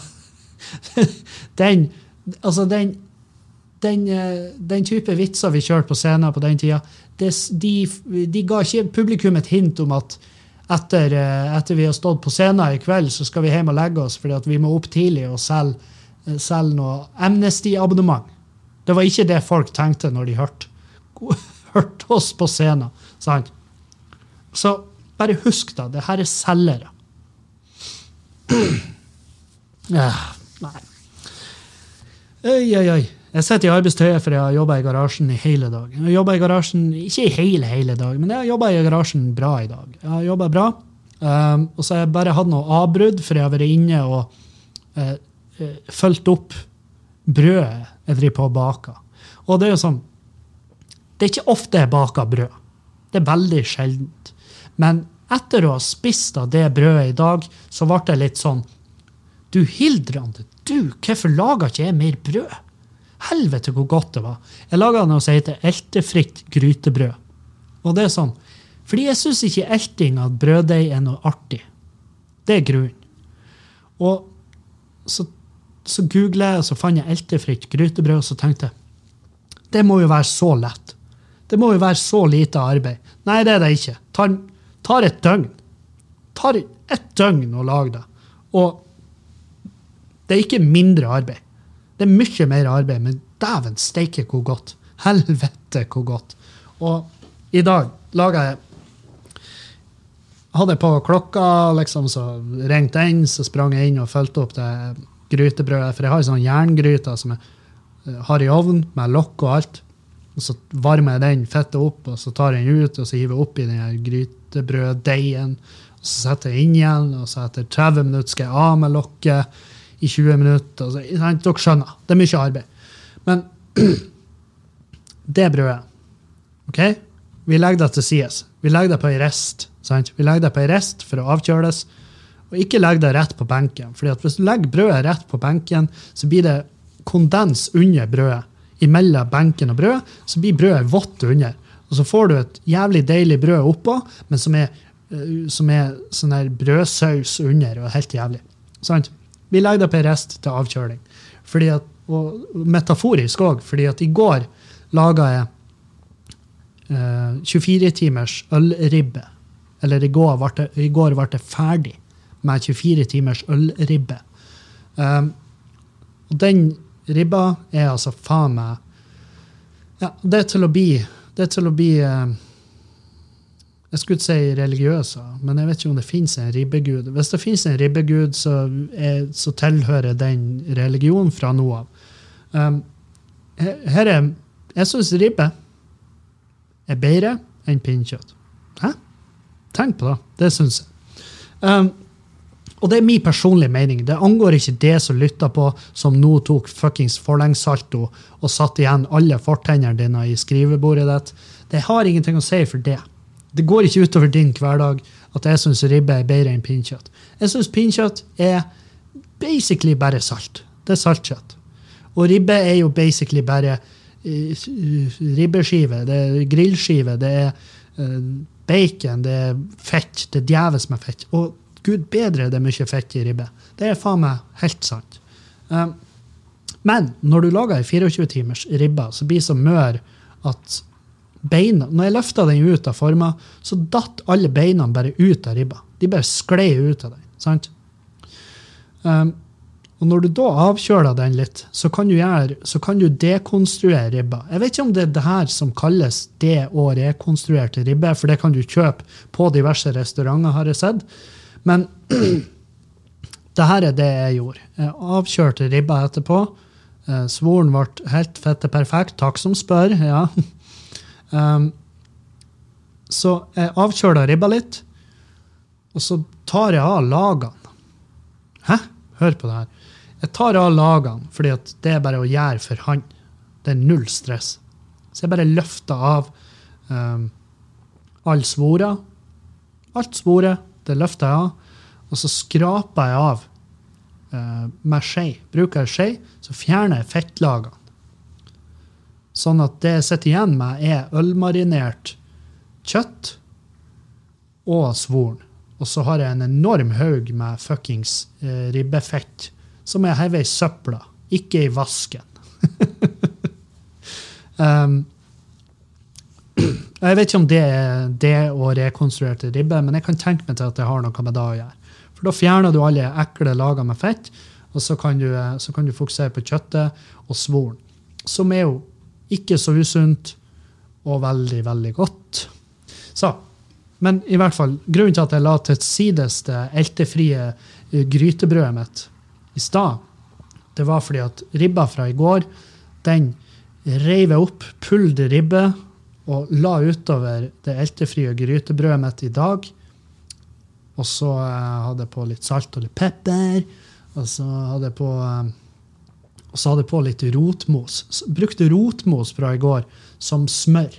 Den Altså, den den, eh, den type vitser vi kjørte på scenen på den tida, de, de ga ikke publikum et hint om at etter, eh, etter vi har stått på scenen i kveld, så skal vi hjem og legge oss fordi vi må opp tidlig og selge, selge noe Amnesty-abonnement. Det var ikke det folk tenkte når de hørte, hørte oss på scenen. Sant? Så bare husk da, det her er selgere. Ja, nei. Oi, oi, oi. Jeg sitter i arbeidstøyet for jeg har jobba i garasjen i hele dag. Jeg har i garasjen, Ikke i hele hele dag, men jeg har jobba i garasjen bra i dag. Jeg har jobbet bra. Um, og så har jeg bare hatt noe avbrudd, for jeg har vært inne og uh, fulgt opp brødet jeg driver på og baker. Og det er jo sånn Det er ikke ofte jeg baker brød. Det er veldig sjeldent. Men etter å ha spist av det brødet i dag, så ble det litt sånn Du Hildrande, du, hvorfor lager ikke jeg mer brød? Helvete, hvor godt det var. Jeg laga noe som heter eltefritt grytebrød. Og det er sånn, fordi jeg syns ikke elting av brøddeig er noe artig. Det er grunnen. Og så, så googlet jeg, og så fant jeg eltefritt grytebrød, og så tenkte jeg det må jo være så lett. Det må jo være så lite arbeid. Nei, det er det ikke. Tar, tar et døgn. Tar et døgn å lage det. Og det er ikke mindre arbeid. Det er mye mer arbeid, men dæven steike hvor godt. Helvete hvor godt. Og i dag laga jeg Hadde på klokka, liksom, så ringte den, så sprang jeg inn og fulgte opp det grytebrødet. For jeg har sånn jerngryter som jeg eh, har i ovn, med lokk og alt. Og så varmer jeg den fettet opp, og så tar jeg den ut og så hiver jeg oppi den grytebrøddeigen. Og så setter jeg inn igjen, og så etter 30 minutter skal jeg av med lokket i 20 minutter. Så, dere skjønner, det er mye arbeid. Men det brødet OK? Vi legger det til sides. Vi legger det på ei rest. Sant? Vi legger det på ei rest for å avkjøles. Og ikke legg det rett på benken. fordi at hvis du legger brødet rett på benken, så blir det kondens under brødet. Imellom benken og brødet, så blir brødet vått under. Og så får du et jævlig deilig brød oppå, men som er, eh, som er sånn her brødsaus under. og helt jævlig. Sant? Vi legger det på ei rest til avkjøling. Fordi at, og metaforisk òg, fordi at i går laga jeg eh, 24 timers ølribbe. Eller i går ble det ferdig med 24 timers ølribbe. Um, og den ribba er altså faen meg ja, Det er til å bli Det er til å bli uh, Jeg skulle ikke si religiøs, men jeg vet ikke om det fins en ribbegud. Hvis det fins en ribbegud, så, er, så, tilhører den religionen fra nå av. Um, her er Jeg syns ribbe er bedre enn pinnekjøtt. Hæ? Tenk på det. Det syns jeg. Um, og det er min personlige mening. Det angår ikke det som lytter på, som nå tok fuckings forlengssalto og satte igjen alle fortennene dine i skrivebordet ditt. Det har ingenting å si for det. Det går ikke utover din hverdag at jeg syns ribbe er bedre enn pinnkjøtt. Jeg syns pinnkjøtt er basically bare salt. Det er saltkjøtt. Og ribbe er jo basically bare uh, ribbeskive, det er grillskive, det er uh, bacon, det er fett. Det er djevelsk med fett. Og Gud bedre det er mye fett i ribbe. Det er faen meg helt sant. Um, men når du lager ei 24-timers ribbe så blir det så mør at beina Når jeg løfta den ut av forma, så datt alle beina bare ut av ribba. De bare sklei ut av den. sant? Um, og når du da avkjøler den litt, så kan du, gjøre, så kan du dekonstruere ribba. Jeg vet ikke om det er det her som kalles det å rekonstruerte ribbe, for det kan du kjøpe på diverse restauranter, har jeg sett. Men det her er det jeg gjorde. Jeg avkjørte ribba etterpå. Eh, svoren ble helt fette perfekt. Takk som spør. ja. Um, så jeg avkjøla ribba litt, og så tar jeg av lagene. Hæ? Hør på det her. Jeg tar av lagene, fordi det er bare å gjøre for han. Det er null stress. Så jeg bare løfter av um, all svora. Alt svoret det løfter jeg av, og så skraper jeg av uh, med skje. Bruker jeg skje, så fjerner jeg fettlagene. Sånn at det jeg sitter igjen med, er ølmarinert kjøtt og svoren. Og så har jeg en enorm haug med fuckings uh, ribbefett som jeg hever i søpla, ikke i vasken. um, Jeg vet ikke om det er det å rekonstruerte ribbe, men jeg kan tenke meg til at det har noe med det å gjøre. For da fjerner du alle ekle lager med fett, og så kan, du, så kan du fokusere på kjøttet og svoren. Som er jo ikke så usunt og veldig, veldig godt. Så, men i hvert fall, grunnen til at jeg la til sides det eltefrie eh, grytebrødet mitt i stad, det var fordi at ribba fra i går, den reiv jeg opp, pulde ribbe og la utover det eltefrie grytebrødet mitt i dag. Og så eh, hadde jeg på litt salt og litt pepper. Og så hadde jeg på, eh, hadde jeg på litt rotmos. Brukte rotmos fra i går som smør.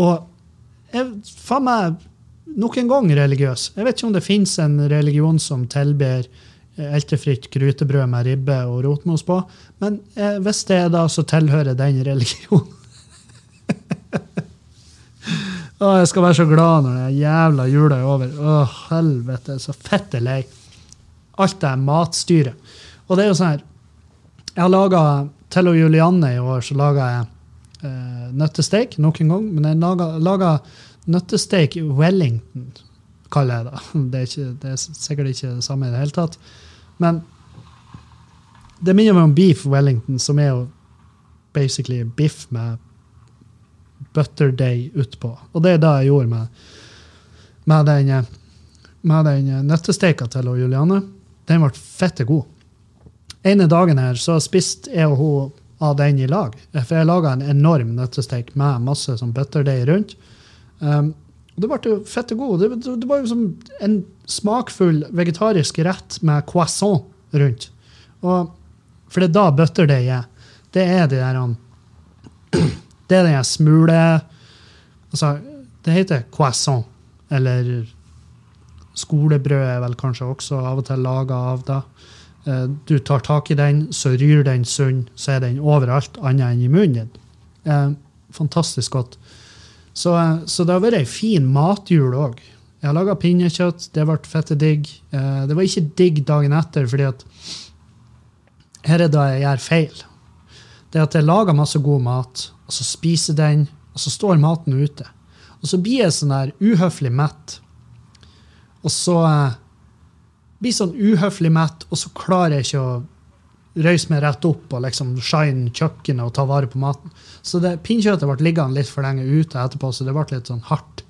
Og jeg faen meg nok en gang religiøs. Jeg vet ikke om det fins en religion som tilber eh, eltefritt grytebrød med ribbe og rotmos på, men hvis det er da, så tilhører den religionen. Å, jeg skal være så glad når den jævla jula er over. Å, helvete, så fette lei. Alt det matstyret. Og det er jo sånn her Jeg har laga Til og Julianne i år så laga jeg eh, nøttesteik nok en gang, men jeg laga nøttesteik Wellington, kaller jeg det. Det er, ikke, det er sikkert ikke det samme i det hele tatt. Men det minner meg om beef Wellington, som er jo basically biff med butterdeig utpå. Og det er det jeg gjorde med, med den, med den nøttesteika til Juliane. Den ble fette god. ene dagen her så spiste jeg og hun av den i lag. For jeg laga en enorm nøttesteik med masse sånn butterdeig rundt. Um, det ble jo fette god. Det, det, det var jo som en smakfull vegetarisk rett med croissant rundt. Og, for det er da butterdeig er. Det er de der Det er den smule Altså, det heter croissant. Eller skolebrød er vel kanskje også av og til laga av det. Eh, du tar tak i den, så ryr den sunn, så er den overalt annet enn i munnen din. Eh, fantastisk godt. Så, eh, så, det har vært ei en fin matjul òg. Jeg har laga pinnekjøtt, det ble fette digg. Det var ikke digg dagen etter, fordi at her er det jeg gjør feil. Det er at jeg lager masse god mat, og så spiser den, og så står maten ute. Og så blir jeg sånn der uhøflig mett. Og så eh, blir sånn uhøflig mett, og så klarer jeg ikke å røyse meg rett opp og liksom shine kjøkkenet og ta vare på maten. Så det, pinnkjøttet ble liggende litt for lenge ute etterpå, så det ble litt sånn hardt.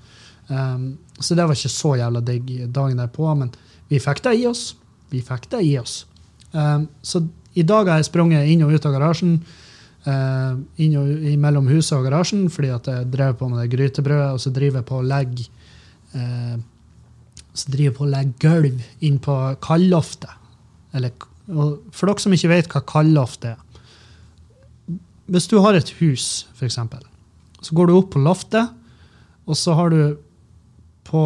Um, så det var ikke så jævla digg dagen derpå, men vi fikk det i oss. Vi fikk det i oss. Um, så i dag har jeg sprunget inn og ut av garasjen. Uh, inn og mellom huset og garasjen fordi at jeg drev på med det grytebrødet, og så driver jeg på å legge eh, så driver jeg på å legge gulv inn på kaldloftet. Eller, for dere som ikke vet hva kaldloft er Hvis du har et hus, f.eks., så går du opp på loftet, og så har du på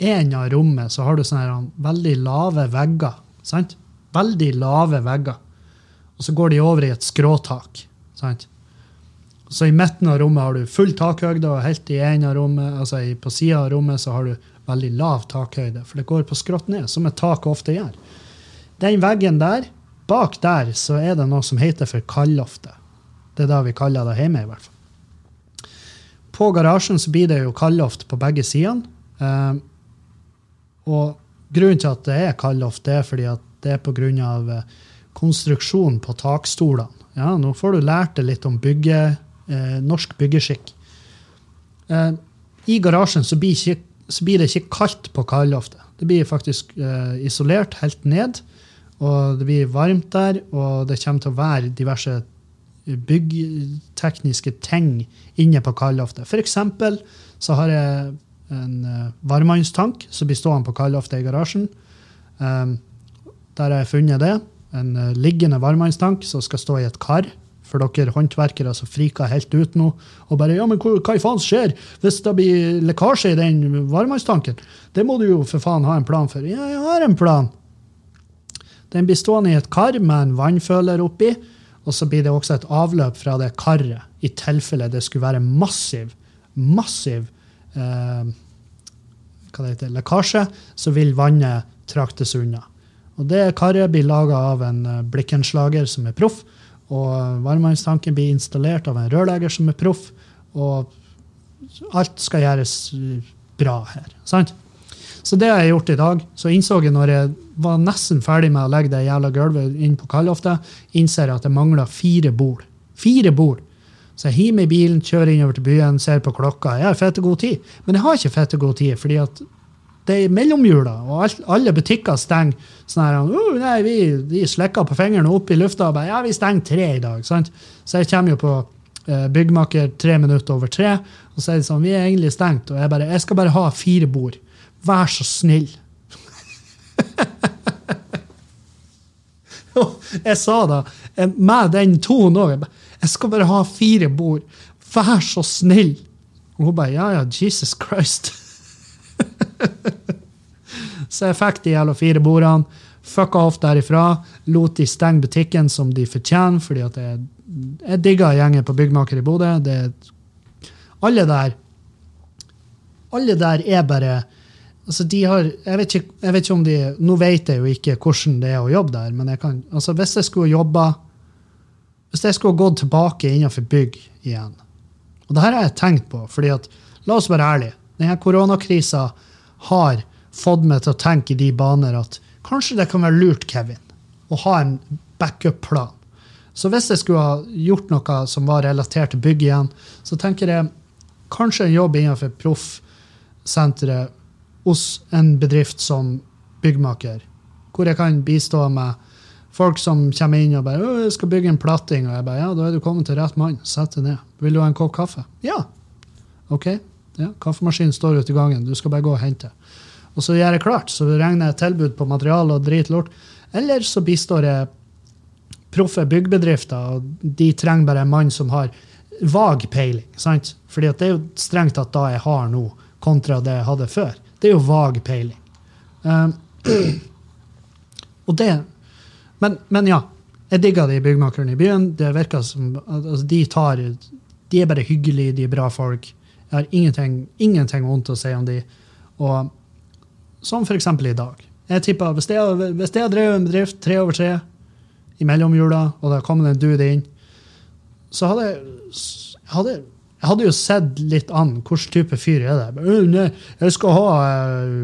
en av rommet så har du sånne veldig lave vegger. sant? Veldig lave vegger. Og så går de over i et skråtak. sant? Så i midten av rommet har du full takhøyde, og helt i en av rommet, altså på sida av rommet så har du veldig lav takhøyde, for det går på skrått ned, som et tak ofte gjør. Den veggen der, bak der, så er det noe som heter for kaldloftet. Det er det vi kaller det hjemme, i hvert fall. På garasjen så blir det jo kaldloft på begge sidene. Eh, og grunnen til at det er kaldloft, det er fordi at det er på grunn Eh, konstruksjonen på takstolene. Ja, nå får du lært deg litt om bygge, eh, norsk byggeskikk. Eh, I garasjen så blir, ikke, så blir, det ikke kaldt på kaldloftet. Det blir faktisk eh, isolert helt ned, og det blir varmt der, og det kommer til å være diverse byggtekniske ting inne på kaldloftet. For eksempel så har jeg en uh, varmtvannstank som blir stående på kaldloftet i garasjen. Um, der har jeg funnet det. En uh, liggende varmtvannstank som skal stå i et kar. For dere håndverkere som friker helt ut nå og bare Ja, men hva i faen skjer hvis det blir lekkasje i den varmtvannstanken? Det må du jo for faen ha en plan for. Ja, jeg har en plan. Den blir stående i et kar med en vannføler oppi. Og så blir det også et avløp fra det karet, i tilfelle det skulle være massiv, massiv eh, hva det heter, lekkasje, så vil vannet traktes unna. Og det karet blir laga av en eh, blikkenslager som er proff. Og varmtvannstanken blir installert av en rørlegger som er proff. Og alt skal gjøres eh, bra her. sant? Så det har jeg gjort i dag. Så innså jeg når jeg var nesten ferdig med å legge det jævla gulvet inn på kaldloftet, innser jeg at det mangler fire bord. Fire bord. Så jeg hiver meg i bilen, kjører innover til byen, ser på klokka. Jeg har fette god tid. Men jeg har ikke fette god tid, fordi at det er mellomjula, og alle butikker stenger. sånn her, oh, nei, vi, De slikker på fingrene opp i lufta og bare ja, vi stenger tre i dag. sant? Så jeg kommer jo på uh, byggmaker tre minutter over tre, og så er det sånn, vi er egentlig stengt. Og jeg bare, jeg skal bare ha fire bord. Vær så snill. jeg sa da, med den tonen òg, jeg skal bare ha fire bord. Vær så snill. Og hun bare ja, ja, Jesus Christ. så jeg fikk de jævla fire bordene. Fucka off derifra. Lot de stenge butikken som de fortjener, fordi at jeg, jeg digger gjengen på Byggmaker i Bodø. Alle der Alle der er bare altså de har, jeg vet, ikke, jeg vet ikke om de, Nå vet jeg jo ikke hvordan det er å jobbe der, men jeg kan, altså hvis jeg skulle jobba Hvis jeg skulle gått tilbake innenfor bygg igjen Og det her har jeg tenkt på, fordi at, la oss være ærlige, denne koronakrisa har fått meg til å tenke i de baner at kanskje det kan være lurt, Kevin, å ha en backup-plan. Så hvis jeg skulle ha gjort noe som var relatert til bygg igjen, så tenker jeg kanskje en jobb innenfor proffsenteret hos en bedrift som byggmaker, hvor jeg kan bistå med folk som kommer inn og bare 'Jeg skal bygge en platting.' Og jeg bare 'Ja, da er du kommet til rett mann. Sett deg ned. Vil du ha en kopp kaffe?' 'Ja.' OK. Ja, Kaffemaskinen står ute i gangen. Du skal bare gå og hente. Og så gjør jeg klart. Så regner jeg tilbud på materiale og drit lort. Eller så bistår jeg proffe byggbedrifter, og de trenger bare en mann som har vag peiling. sant? Fordi det er jo strengt tatt da jeg har nå, kontra det jeg hadde før. Det er jo vag peiling. Um, og det men, men, ja. Jeg digger de byggmakerne i byen. Det virker som altså, de tar De er bare hyggelige, de er bra folk. Jeg har ingenting, ingenting vondt å si om de. Og som f.eks. i dag. Jeg tipper, Hvis jeg, hvis jeg drevet en bedrift tre over tre i mellomjula, og det har kommet en dude inn, så hadde jeg, hadde jeg hadde jo sett litt an hvilken type fyr er det. Jeg skal ha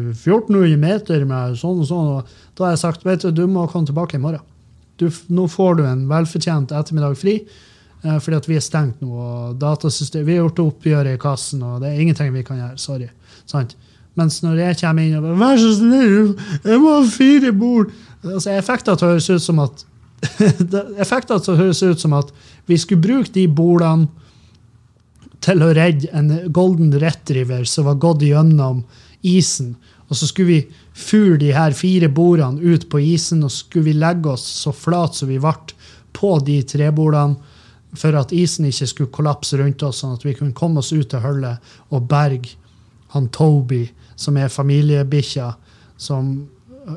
1400 meter med sånn og sånn. og Da har jeg sagt vet du, du må komme tilbake i morgen. Du, nå får du en velfortjent ettermiddag fri. Eh, fordi at vi er stengt nå. og datasystem, Vi har gjort oppgjøret i kassen, og det er ingenting vi kan gjøre. Sorry. Sant? Mens når jeg kommer inn og bare 'Vær så snill, jeg må ha fire bord' altså Effekter høres ut som at effekter å høres ut som at vi skulle bruke de bordene til å redde en golden retriever som var gått gjennom isen. Og så skulle vi fure de her fire bordene ut på isen, og skulle vi legge oss så flat som vi ble på de trebordene for at isen ikke skulle kollapse rundt oss, sånn at vi kunne komme oss ut til hullet og berge han Toby, som er familiebikkja, som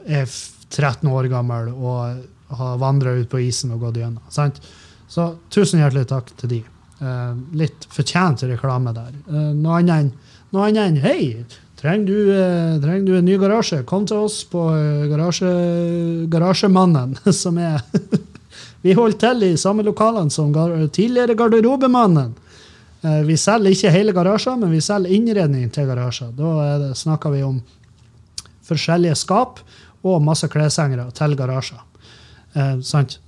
er 13 år gammel og har vandra ut på isen og gått gjennom. Sant? Så tusen hjertelig takk til de. Uh, litt fortjent reklame der. Uh, noe annet enn en, Hei, trenger du, uh, trenger du, en ny garasje? Kom til oss på garasje, Garasjemannen, som er Vi holder til i samme lokalene som tidligere Garderobemannen. vi selger ikke hele garasjer, men vi selger innredning til garasjer. Da snakker vi om forskjellige skap og masse kleshengere til garasjer. sant?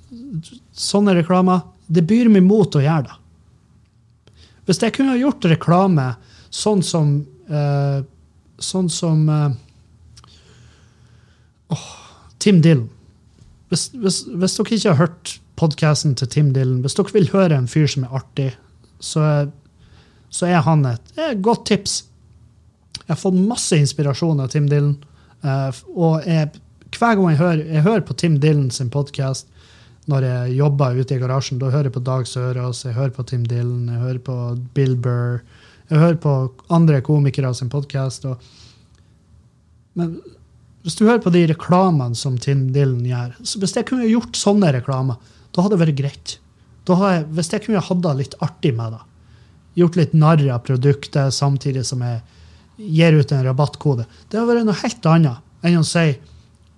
Sånne reklamer. Det byr meg mot å gjøre det. Hvis jeg kunne gjort reklame sånn som uh, Sånn som uh, oh, Tim Dylan. Hvis, hvis, hvis, dere ikke har hørt podkasten til Tim Dylan, hvis dere vil høre en fyr som er artig, så, så er han et, et, godt tips. Jeg har fått masse inspirasjon av Tim Dylan. Uh, og jeg, hver gang jeg hører, jeg hører på Tim Dylan sin podkast, når jeg jobber ute i garasjen. Da hører jeg på Dag Sørås, jeg hører på Tim Dylan, jeg hører på Bill Burr. Jeg hører på andre komikere sin podkast. Men hvis du hører på de reklamene som Tim Dylan gjør så Hvis jeg kunne gjort sånne reklamer, da hadde det vært greit. Jeg, hvis jeg kunne hatt det litt artig med det, gjort litt narr av produktet samtidig som jeg gir ut en rabattkode, det hadde vært noe helt annet enn å si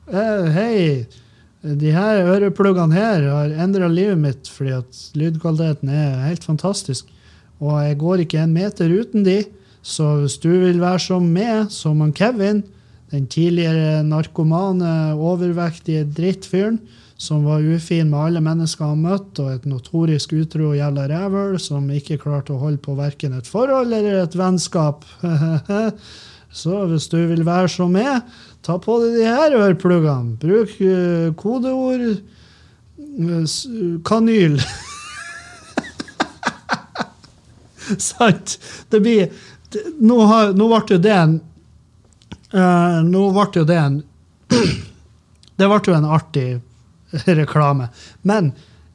«Eh, Hei, de her ørepluggene her har endra livet mitt fordi at lydkvaliteten er helt fantastisk. Og jeg går ikke en meter uten de. Så hvis du vil være som meg, som Kevin, den tidligere narkomane, overvektige drittfyren som var ufin med alle mennesker han møtte, og et notorisk utro jævla rævhøl som ikke klarte å holde på verken et forhold eller et vennskap Så hvis du vil være som meg, Ta på deg de her ørepluggene. Bruk uh, kodeord uh, kanyl. Sant? Det blir Nå, har, nå ble det en uh, Nå ble jo det en Det ble jo en artig reklame. Men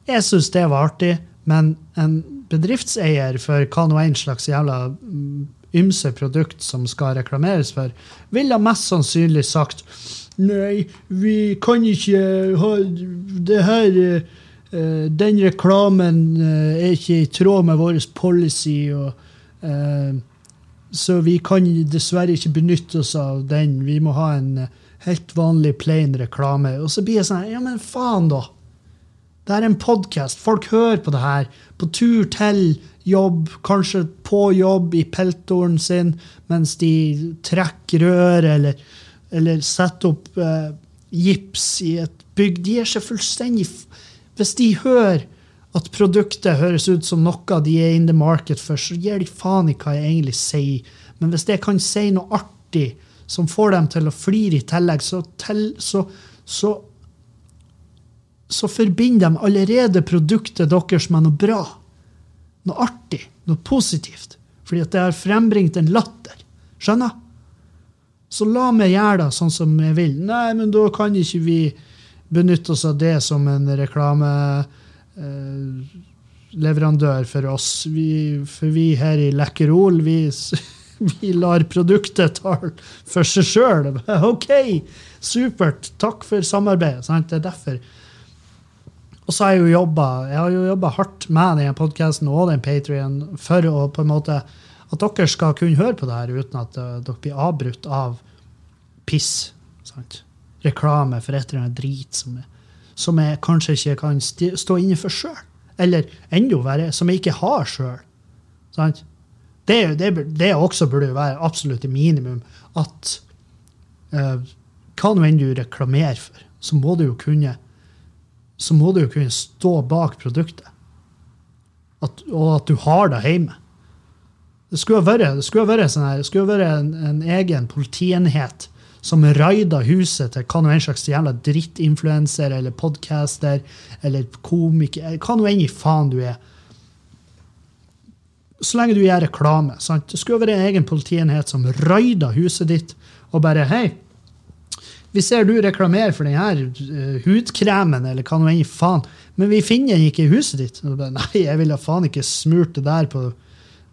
jeg syns det var artig. Men en bedriftseier for hva nå en slags jævla mm, ymse produkt som skal reklameres for, ville mest sannsynlig sagt Nei, vi kan ikke ha det her uh, Den reklamen uh, er ikke i tråd med vår policy, og, uh, så vi kan dessverre ikke benytte oss av den. Vi må ha en helt vanlig plain reklame. Og så blir jeg sånn Ja, men faen, da! Det er en podkast. Folk hører på det her på tur til jobb, kanskje på jobb i peltoren sin mens de trekker rør eller, eller setter opp eh, gips i et bygg. De er ikke fullstendig Hvis de hører at produktet høres ut som noe de er in the market for, så gir de faen i hva jeg egentlig sier. Men hvis jeg kan si noe artig som får dem til å flire i tillegg, så, til, så, så, så forbinder de allerede produktet deres med noe bra. Noe artig, noe positivt. Fordi at det har frembringt en latter. Skjønner? Så la meg gjøre det sånn som jeg vil. Nei, men da kan ikke vi benytte oss av det som en reklame leverandør for oss. Vi, for vi her i Lekkerol, vi, vi lar produktet tale for seg sjøl. OK, supert. Takk for samarbeidet. Sant? Det er derfor. Og så har jeg jo jobba jeg har jo jobba hardt med denne podkasten og den Patrion for å på en måte at dere skal kunne høre på det her uten at uh, dere blir avbrutt av piss. Sant? Reklame for et eller annet drit som er som jeg kanskje ikke kan stå inne for sjøl. Eller enda verre, som jeg ikke har sjøl. Det, det, det, også burde være absolutt minimum. At uh, hva nå enn du reklamerer for, så må du jo kunne så må du jo kunne stå bak produktet. At, og at du har det hjemme. Det skulle vært, det skulle vært, sånn her, det skulle vært en, en egen politienhet som raida huset til hva nå en slags jævla drittinfluenser eller podcaster eller komiker, hva nå enn i faen du er. Så lenge du gjør reklame. sant? Det skulle være en egen politienhet som raida huset ditt og bare Hei, vi ser du reklamerer for denne uh, hudkremen, eller hva nå enn i faen, men vi finner den ikke i huset ditt. Og bare, Nei, jeg ville faen ikke smurt det der på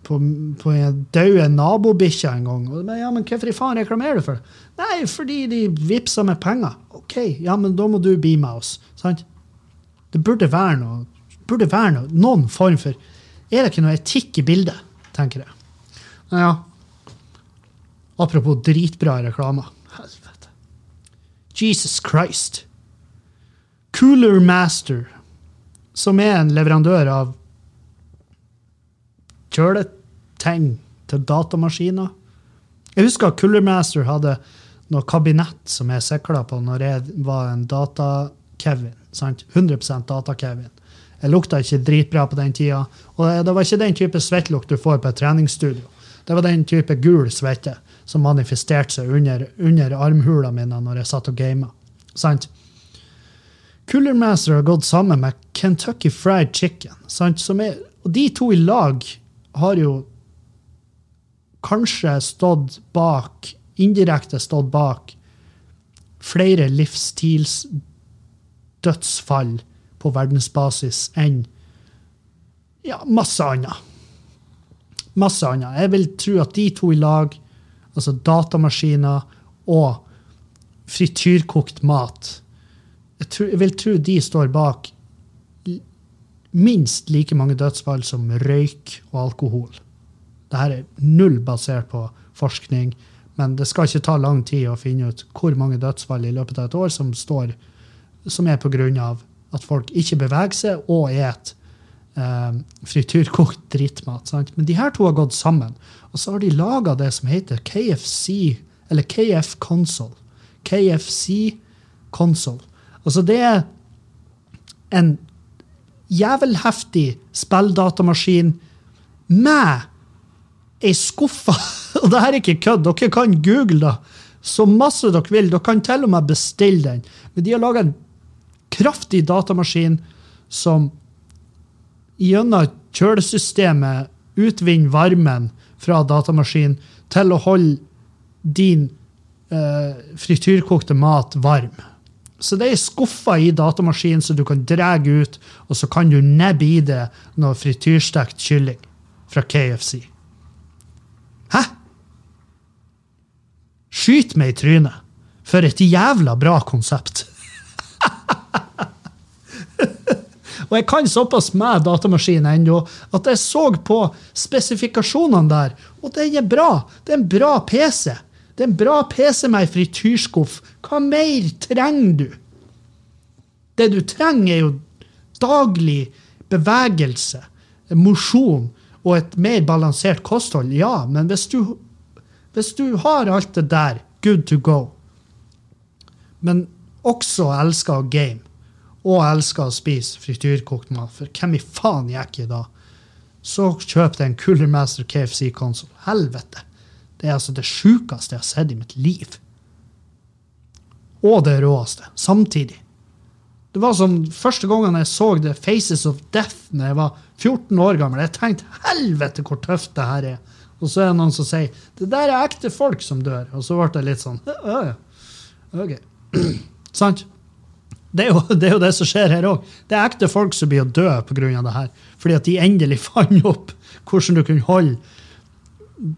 på, på døde nabobikkja en gang. Og ja, men hvorfor i faen reklamerer du for det? Nei, fordi de vippser med penger. OK, ja, men da må du bli med oss. Sant? Det burde være noe, burde være noe, noen form for Er det ikke noe etikk i bildet, tenker jeg. Ja. Apropos dritbra reklame. Helvete. Jesus Christ. Cooler Master, som er en leverandør av kjølet ting til datamaskiner. Jeg husker at Coolermaster hadde noe kabinett som jeg sikla på når jeg var en data-Kevin. 100% data-Kevin. Jeg lukta ikke dritbra på den tida. Og det var ikke den type svettlukt du får på et treningsstudio. Det var den type gul svette som manifesterte seg under, under armhula mine når jeg satt og gama. Sant? Coolermaster har gått sammen med Kentucky Fried Chicken. Sant? Er, og de to i lag har jo kanskje stått bak, indirekte stått bak, flere livsstilsdødsfall på verdensbasis enn ja, masse annet. Masse annet. Jeg vil tro at de to i lag, altså datamaskiner og frityrkokt mat jeg, tror, jeg vil tro de står bak minst like mange dødsfall som røyk og alkohol. Dette er null basert på forskning, men det skal ikke ta lang tid å finne ut hvor mange dødsfall i løpet av et år som, står, som er pga. at folk ikke beveger seg og et eh, frityrkokt drittmat. Sant? Men de her to har gått sammen, og så har de laga det som heter KFC, eller KF Console. KFC Console. Altså, det er en jævelheftig spilldatamaskin med ei skuffe. Og det her er ikke kødd. Dere kan google det så masse dere vil. Dere kan til og med bestille den. Men de har laga en kraftig datamaskin som gjennom kjølesystemet utvinner varmen fra datamaskinen til å holde din eh, frityrkokte mat varm. Så det er skuffer i datamaskinen så du kan dra ut, og så kan du nebbe i det noe frityrstekt kylling fra KFC. Hæ? Skyt meg i trynet. For et jævla bra konsept. og jeg kan såpass med datamaskinen ennå at jeg så på spesifikasjonene der, og den er bra. Det er en bra PC. Det er en bra PC med ei frityrskuff. Hva mer trenger du? Det du trenger, er jo daglig bevegelse, mosjon og et mer balansert kosthold, ja, men hvis du, hvis du har alt det der, good to go, men også elsker å game og elsker å spise frityrkokt mat, for hvem i faen gikk ikke da? Så kjøp deg en Cooler Master KFC-konsoll. Helvete! Det er altså det sjukeste jeg har sett i mitt liv. Og det råeste, samtidig. Det var som første gangen jeg så The Faces of Death når jeg var 14 år gammel. Jeg tenkte helvete hvor tøft det her er. Og så er det noen som sier det der er ekte folk som dør. Og så ble det litt sånn. OK. Sant? Det er, jo, det er, jo, det som skjer her òg. Det er ekte folk som blir å dø pga. det her. Fordi at de endelig fant opp hvordan du kunne holde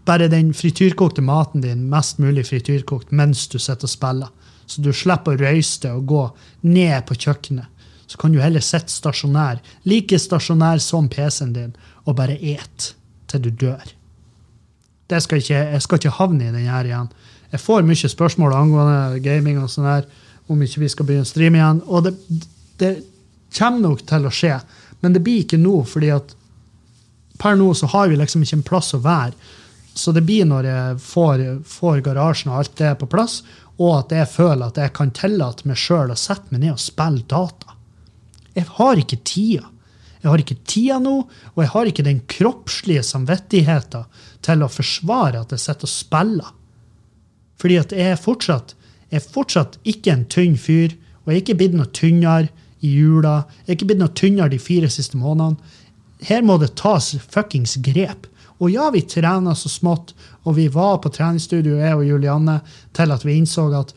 bare den frityrkokte maten din mest mulig frityrkokt mens du sitter og spiller. Så du slipper å røyse deg og gå ned på kjøkkenet. Så kan du heller sitte stasjonær, like stasjonær som PC-en din, og bare et til du dør. Det skal ikke, jeg skal ikke havne i den her igjen. Jeg får mye spørsmål angående gaming og sånn her, om ikke vi skal begynne å streame igjen. Og det, det kommer nok til å skje, men det blir ikke nå, fordi at per nå så har vi liksom ikke en plass å være. Så det blir når jeg får, får garasjen og alt det på plass, og at jeg føler at jeg kan tillate meg sjøl å sette meg ned og spille data. Jeg har ikke tida. Jeg har ikke tida nå, og jeg har ikke den kroppslige samvittigheten til å forsvare at jeg sitter og spiller. Fordi at jeg er fortsatt, jeg er fortsatt ikke en tynn fyr, og jeg er ikke blitt noe tynnere i jula. Jeg er ikke blitt noe tynnere de fire siste månedene. Her må det tas fuckings grep. Og ja, vi trener så smått, og vi var på treningsstudio, jeg og Julianne, til at vi innså at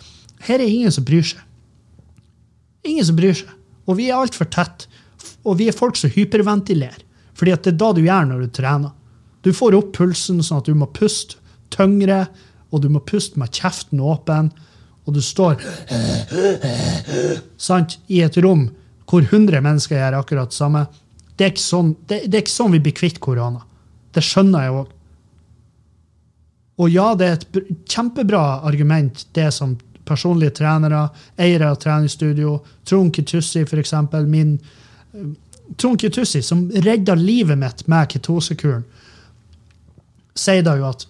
her er ingen som bryr seg. Ingen som bryr seg. Og vi er altfor tett. Og vi er folk som hyperventilerer. Fordi at det er da du gjør når du trener. Du får opp pulsen sånn at du må puste tyngre, og du må puste med kjeften åpen, og du står sant, i et rom hvor 100 mennesker gjør akkurat det samme. Det er ikke sånn, det, det er ikke sånn vi blir kvitt korona. Det skjønner jeg òg. Og ja, det er et kjempebra argument, det som personlige trenere, eiere av treningsstudio, Trond Kitussi f.eks., min uh, Trond Kitussi, som redda livet mitt med ketosekuren, sier da jo at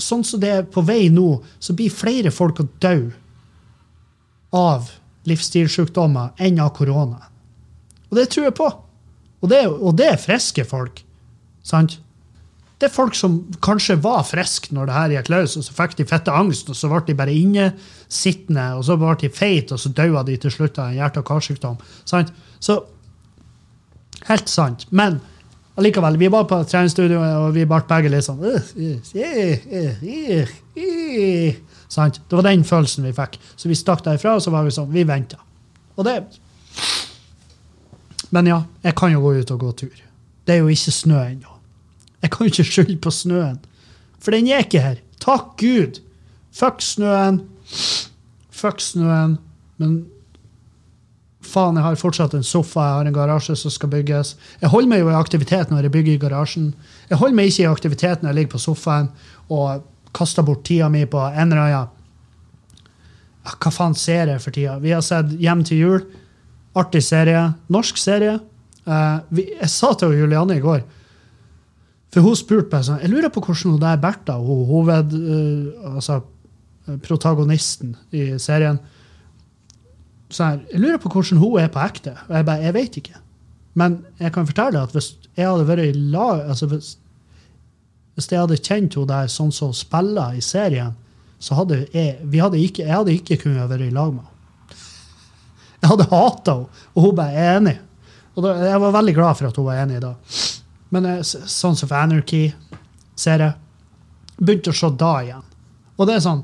sånn som det er på vei nå, så blir flere folk å dø av livsstilssykdommer enn av korona. Og det tror jeg på. Og det, og det er friske folk. Sant? Det er folk som kanskje var friske når det her gikk løs, og så fikk de fette angst, og så ble de bare innesittende, og så ble de feite, og så døde de til slutt av en hjerte- og karsykdom. Sant? Så Helt sant. Men allikevel, vi var på treningsstudio, og vi ble begge litt sånn Sant? Det var den følelsen vi fikk. Så vi stakk derfra, og så var vi sånn Vi venta. Men ja, jeg kan jo gå ut og gå tur. Det er jo ikke snø ennå. Jeg kan jo ikke skylde på snøen. For den er ikke her. Takk Gud! Fuck snøen. Fuck snøen. Men faen, jeg har fortsatt en sofa, jeg har en garasje som skal bygges. Jeg holder meg jo i aktivitet når jeg bygger i garasjen. Jeg holder meg ikke i aktivitet når jeg ligger på sofaen og kaster bort tida mi på en eller Hva faen ser jeg for tida? Vi har sett Hjem til jul. Artig serie. Norsk serie. Uh, jeg sa til Julianne i går for hun spurte meg sånn Jeg lurer på hvordan hun der Bertha, hun hoved, uh, altså protagonisten i serien sånn Jeg lurer på hvordan hun er på ekte. Og jeg bare Jeg vet ikke. Men jeg kan fortelle at hvis jeg hadde vært i lag altså hvis, hvis jeg hadde kjent henne der sånn som hun spiller i serien, så hadde jeg, hadde ikke, jeg hadde ikke kunnet være i lag med henne. Jeg hadde hata henne, og hun bare er enig. Og da, jeg var veldig glad for at hun var enig da. Men uh, Sons of Anarchy-serie Begynte å se da igjen. Og det er sånn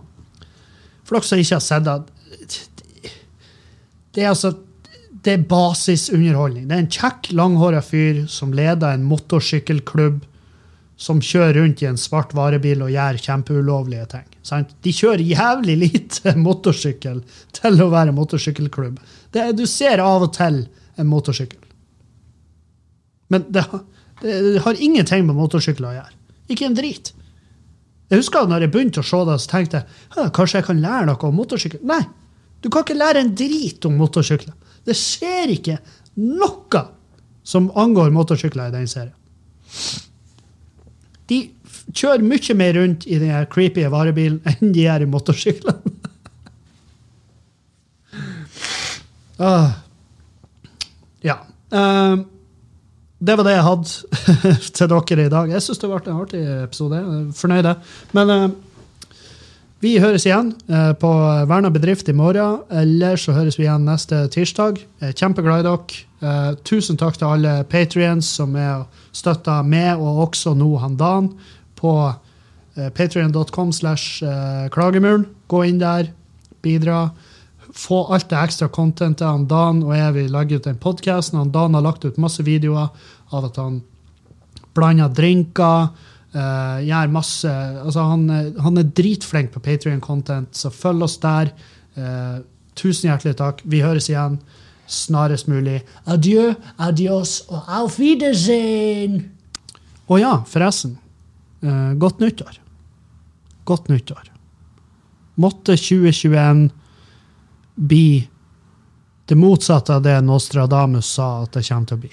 For dere som ikke har sett det Det er altså det er basisunderholdning. Det er en kjekk, langhåra fyr som leder en motorsykkelklubb, som kjører rundt i en svart varebil og gjør kjempeulovlige ting. Sant? De kjører jævlig lite motorsykkel til å være motorsykkelklubb. Det, du ser av og til en motorsykkel. Men det, det har ingenting med motorsykler å gjøre. Ikke en drit. Jeg husker når jeg begynte å se det, så tenkte jeg kanskje jeg kan lære noe om motorsykler. Nei, du kan ikke lære en drit om motorsykler. Det skjer ikke noe som angår motorsykler i den serien. De kjører mye mer rundt i den creepy varebilen enn de gjør i motorsyklene. ah. Ja. Ehm, det var det jeg hadde til dere i dag. Jeg syns det ble en artig episode. Fornøyd. Men uh, vi høres igjen uh, på Verna bedrift i morgen. Eller så høres vi igjen neste tirsdag. Jeg er kjempeglad i dere. Uh, tusen takk til alle patrients som er støtta med, og også nå han Dan, på uh, patrion.com slash klagemuren. Gå inn der, bidra. Få alt det ekstra contentet. Han Dan og jeg vil legge ut den podkasten. Dan har lagt ut masse videoer av at han blander drinker. Uh, gjør masse altså han, han er dritflink på Patrion-content, så følg oss der. Uh, tusen hjertelig takk. Vi høres igjen snarest mulig. Adjø, adios og auf Wiedersehen! Å ja, forresten. Uh, godt nyttår. Godt nyttår. Måtte 2021 bli det motsatte av det Nostradamus sa at det kommer til å bli.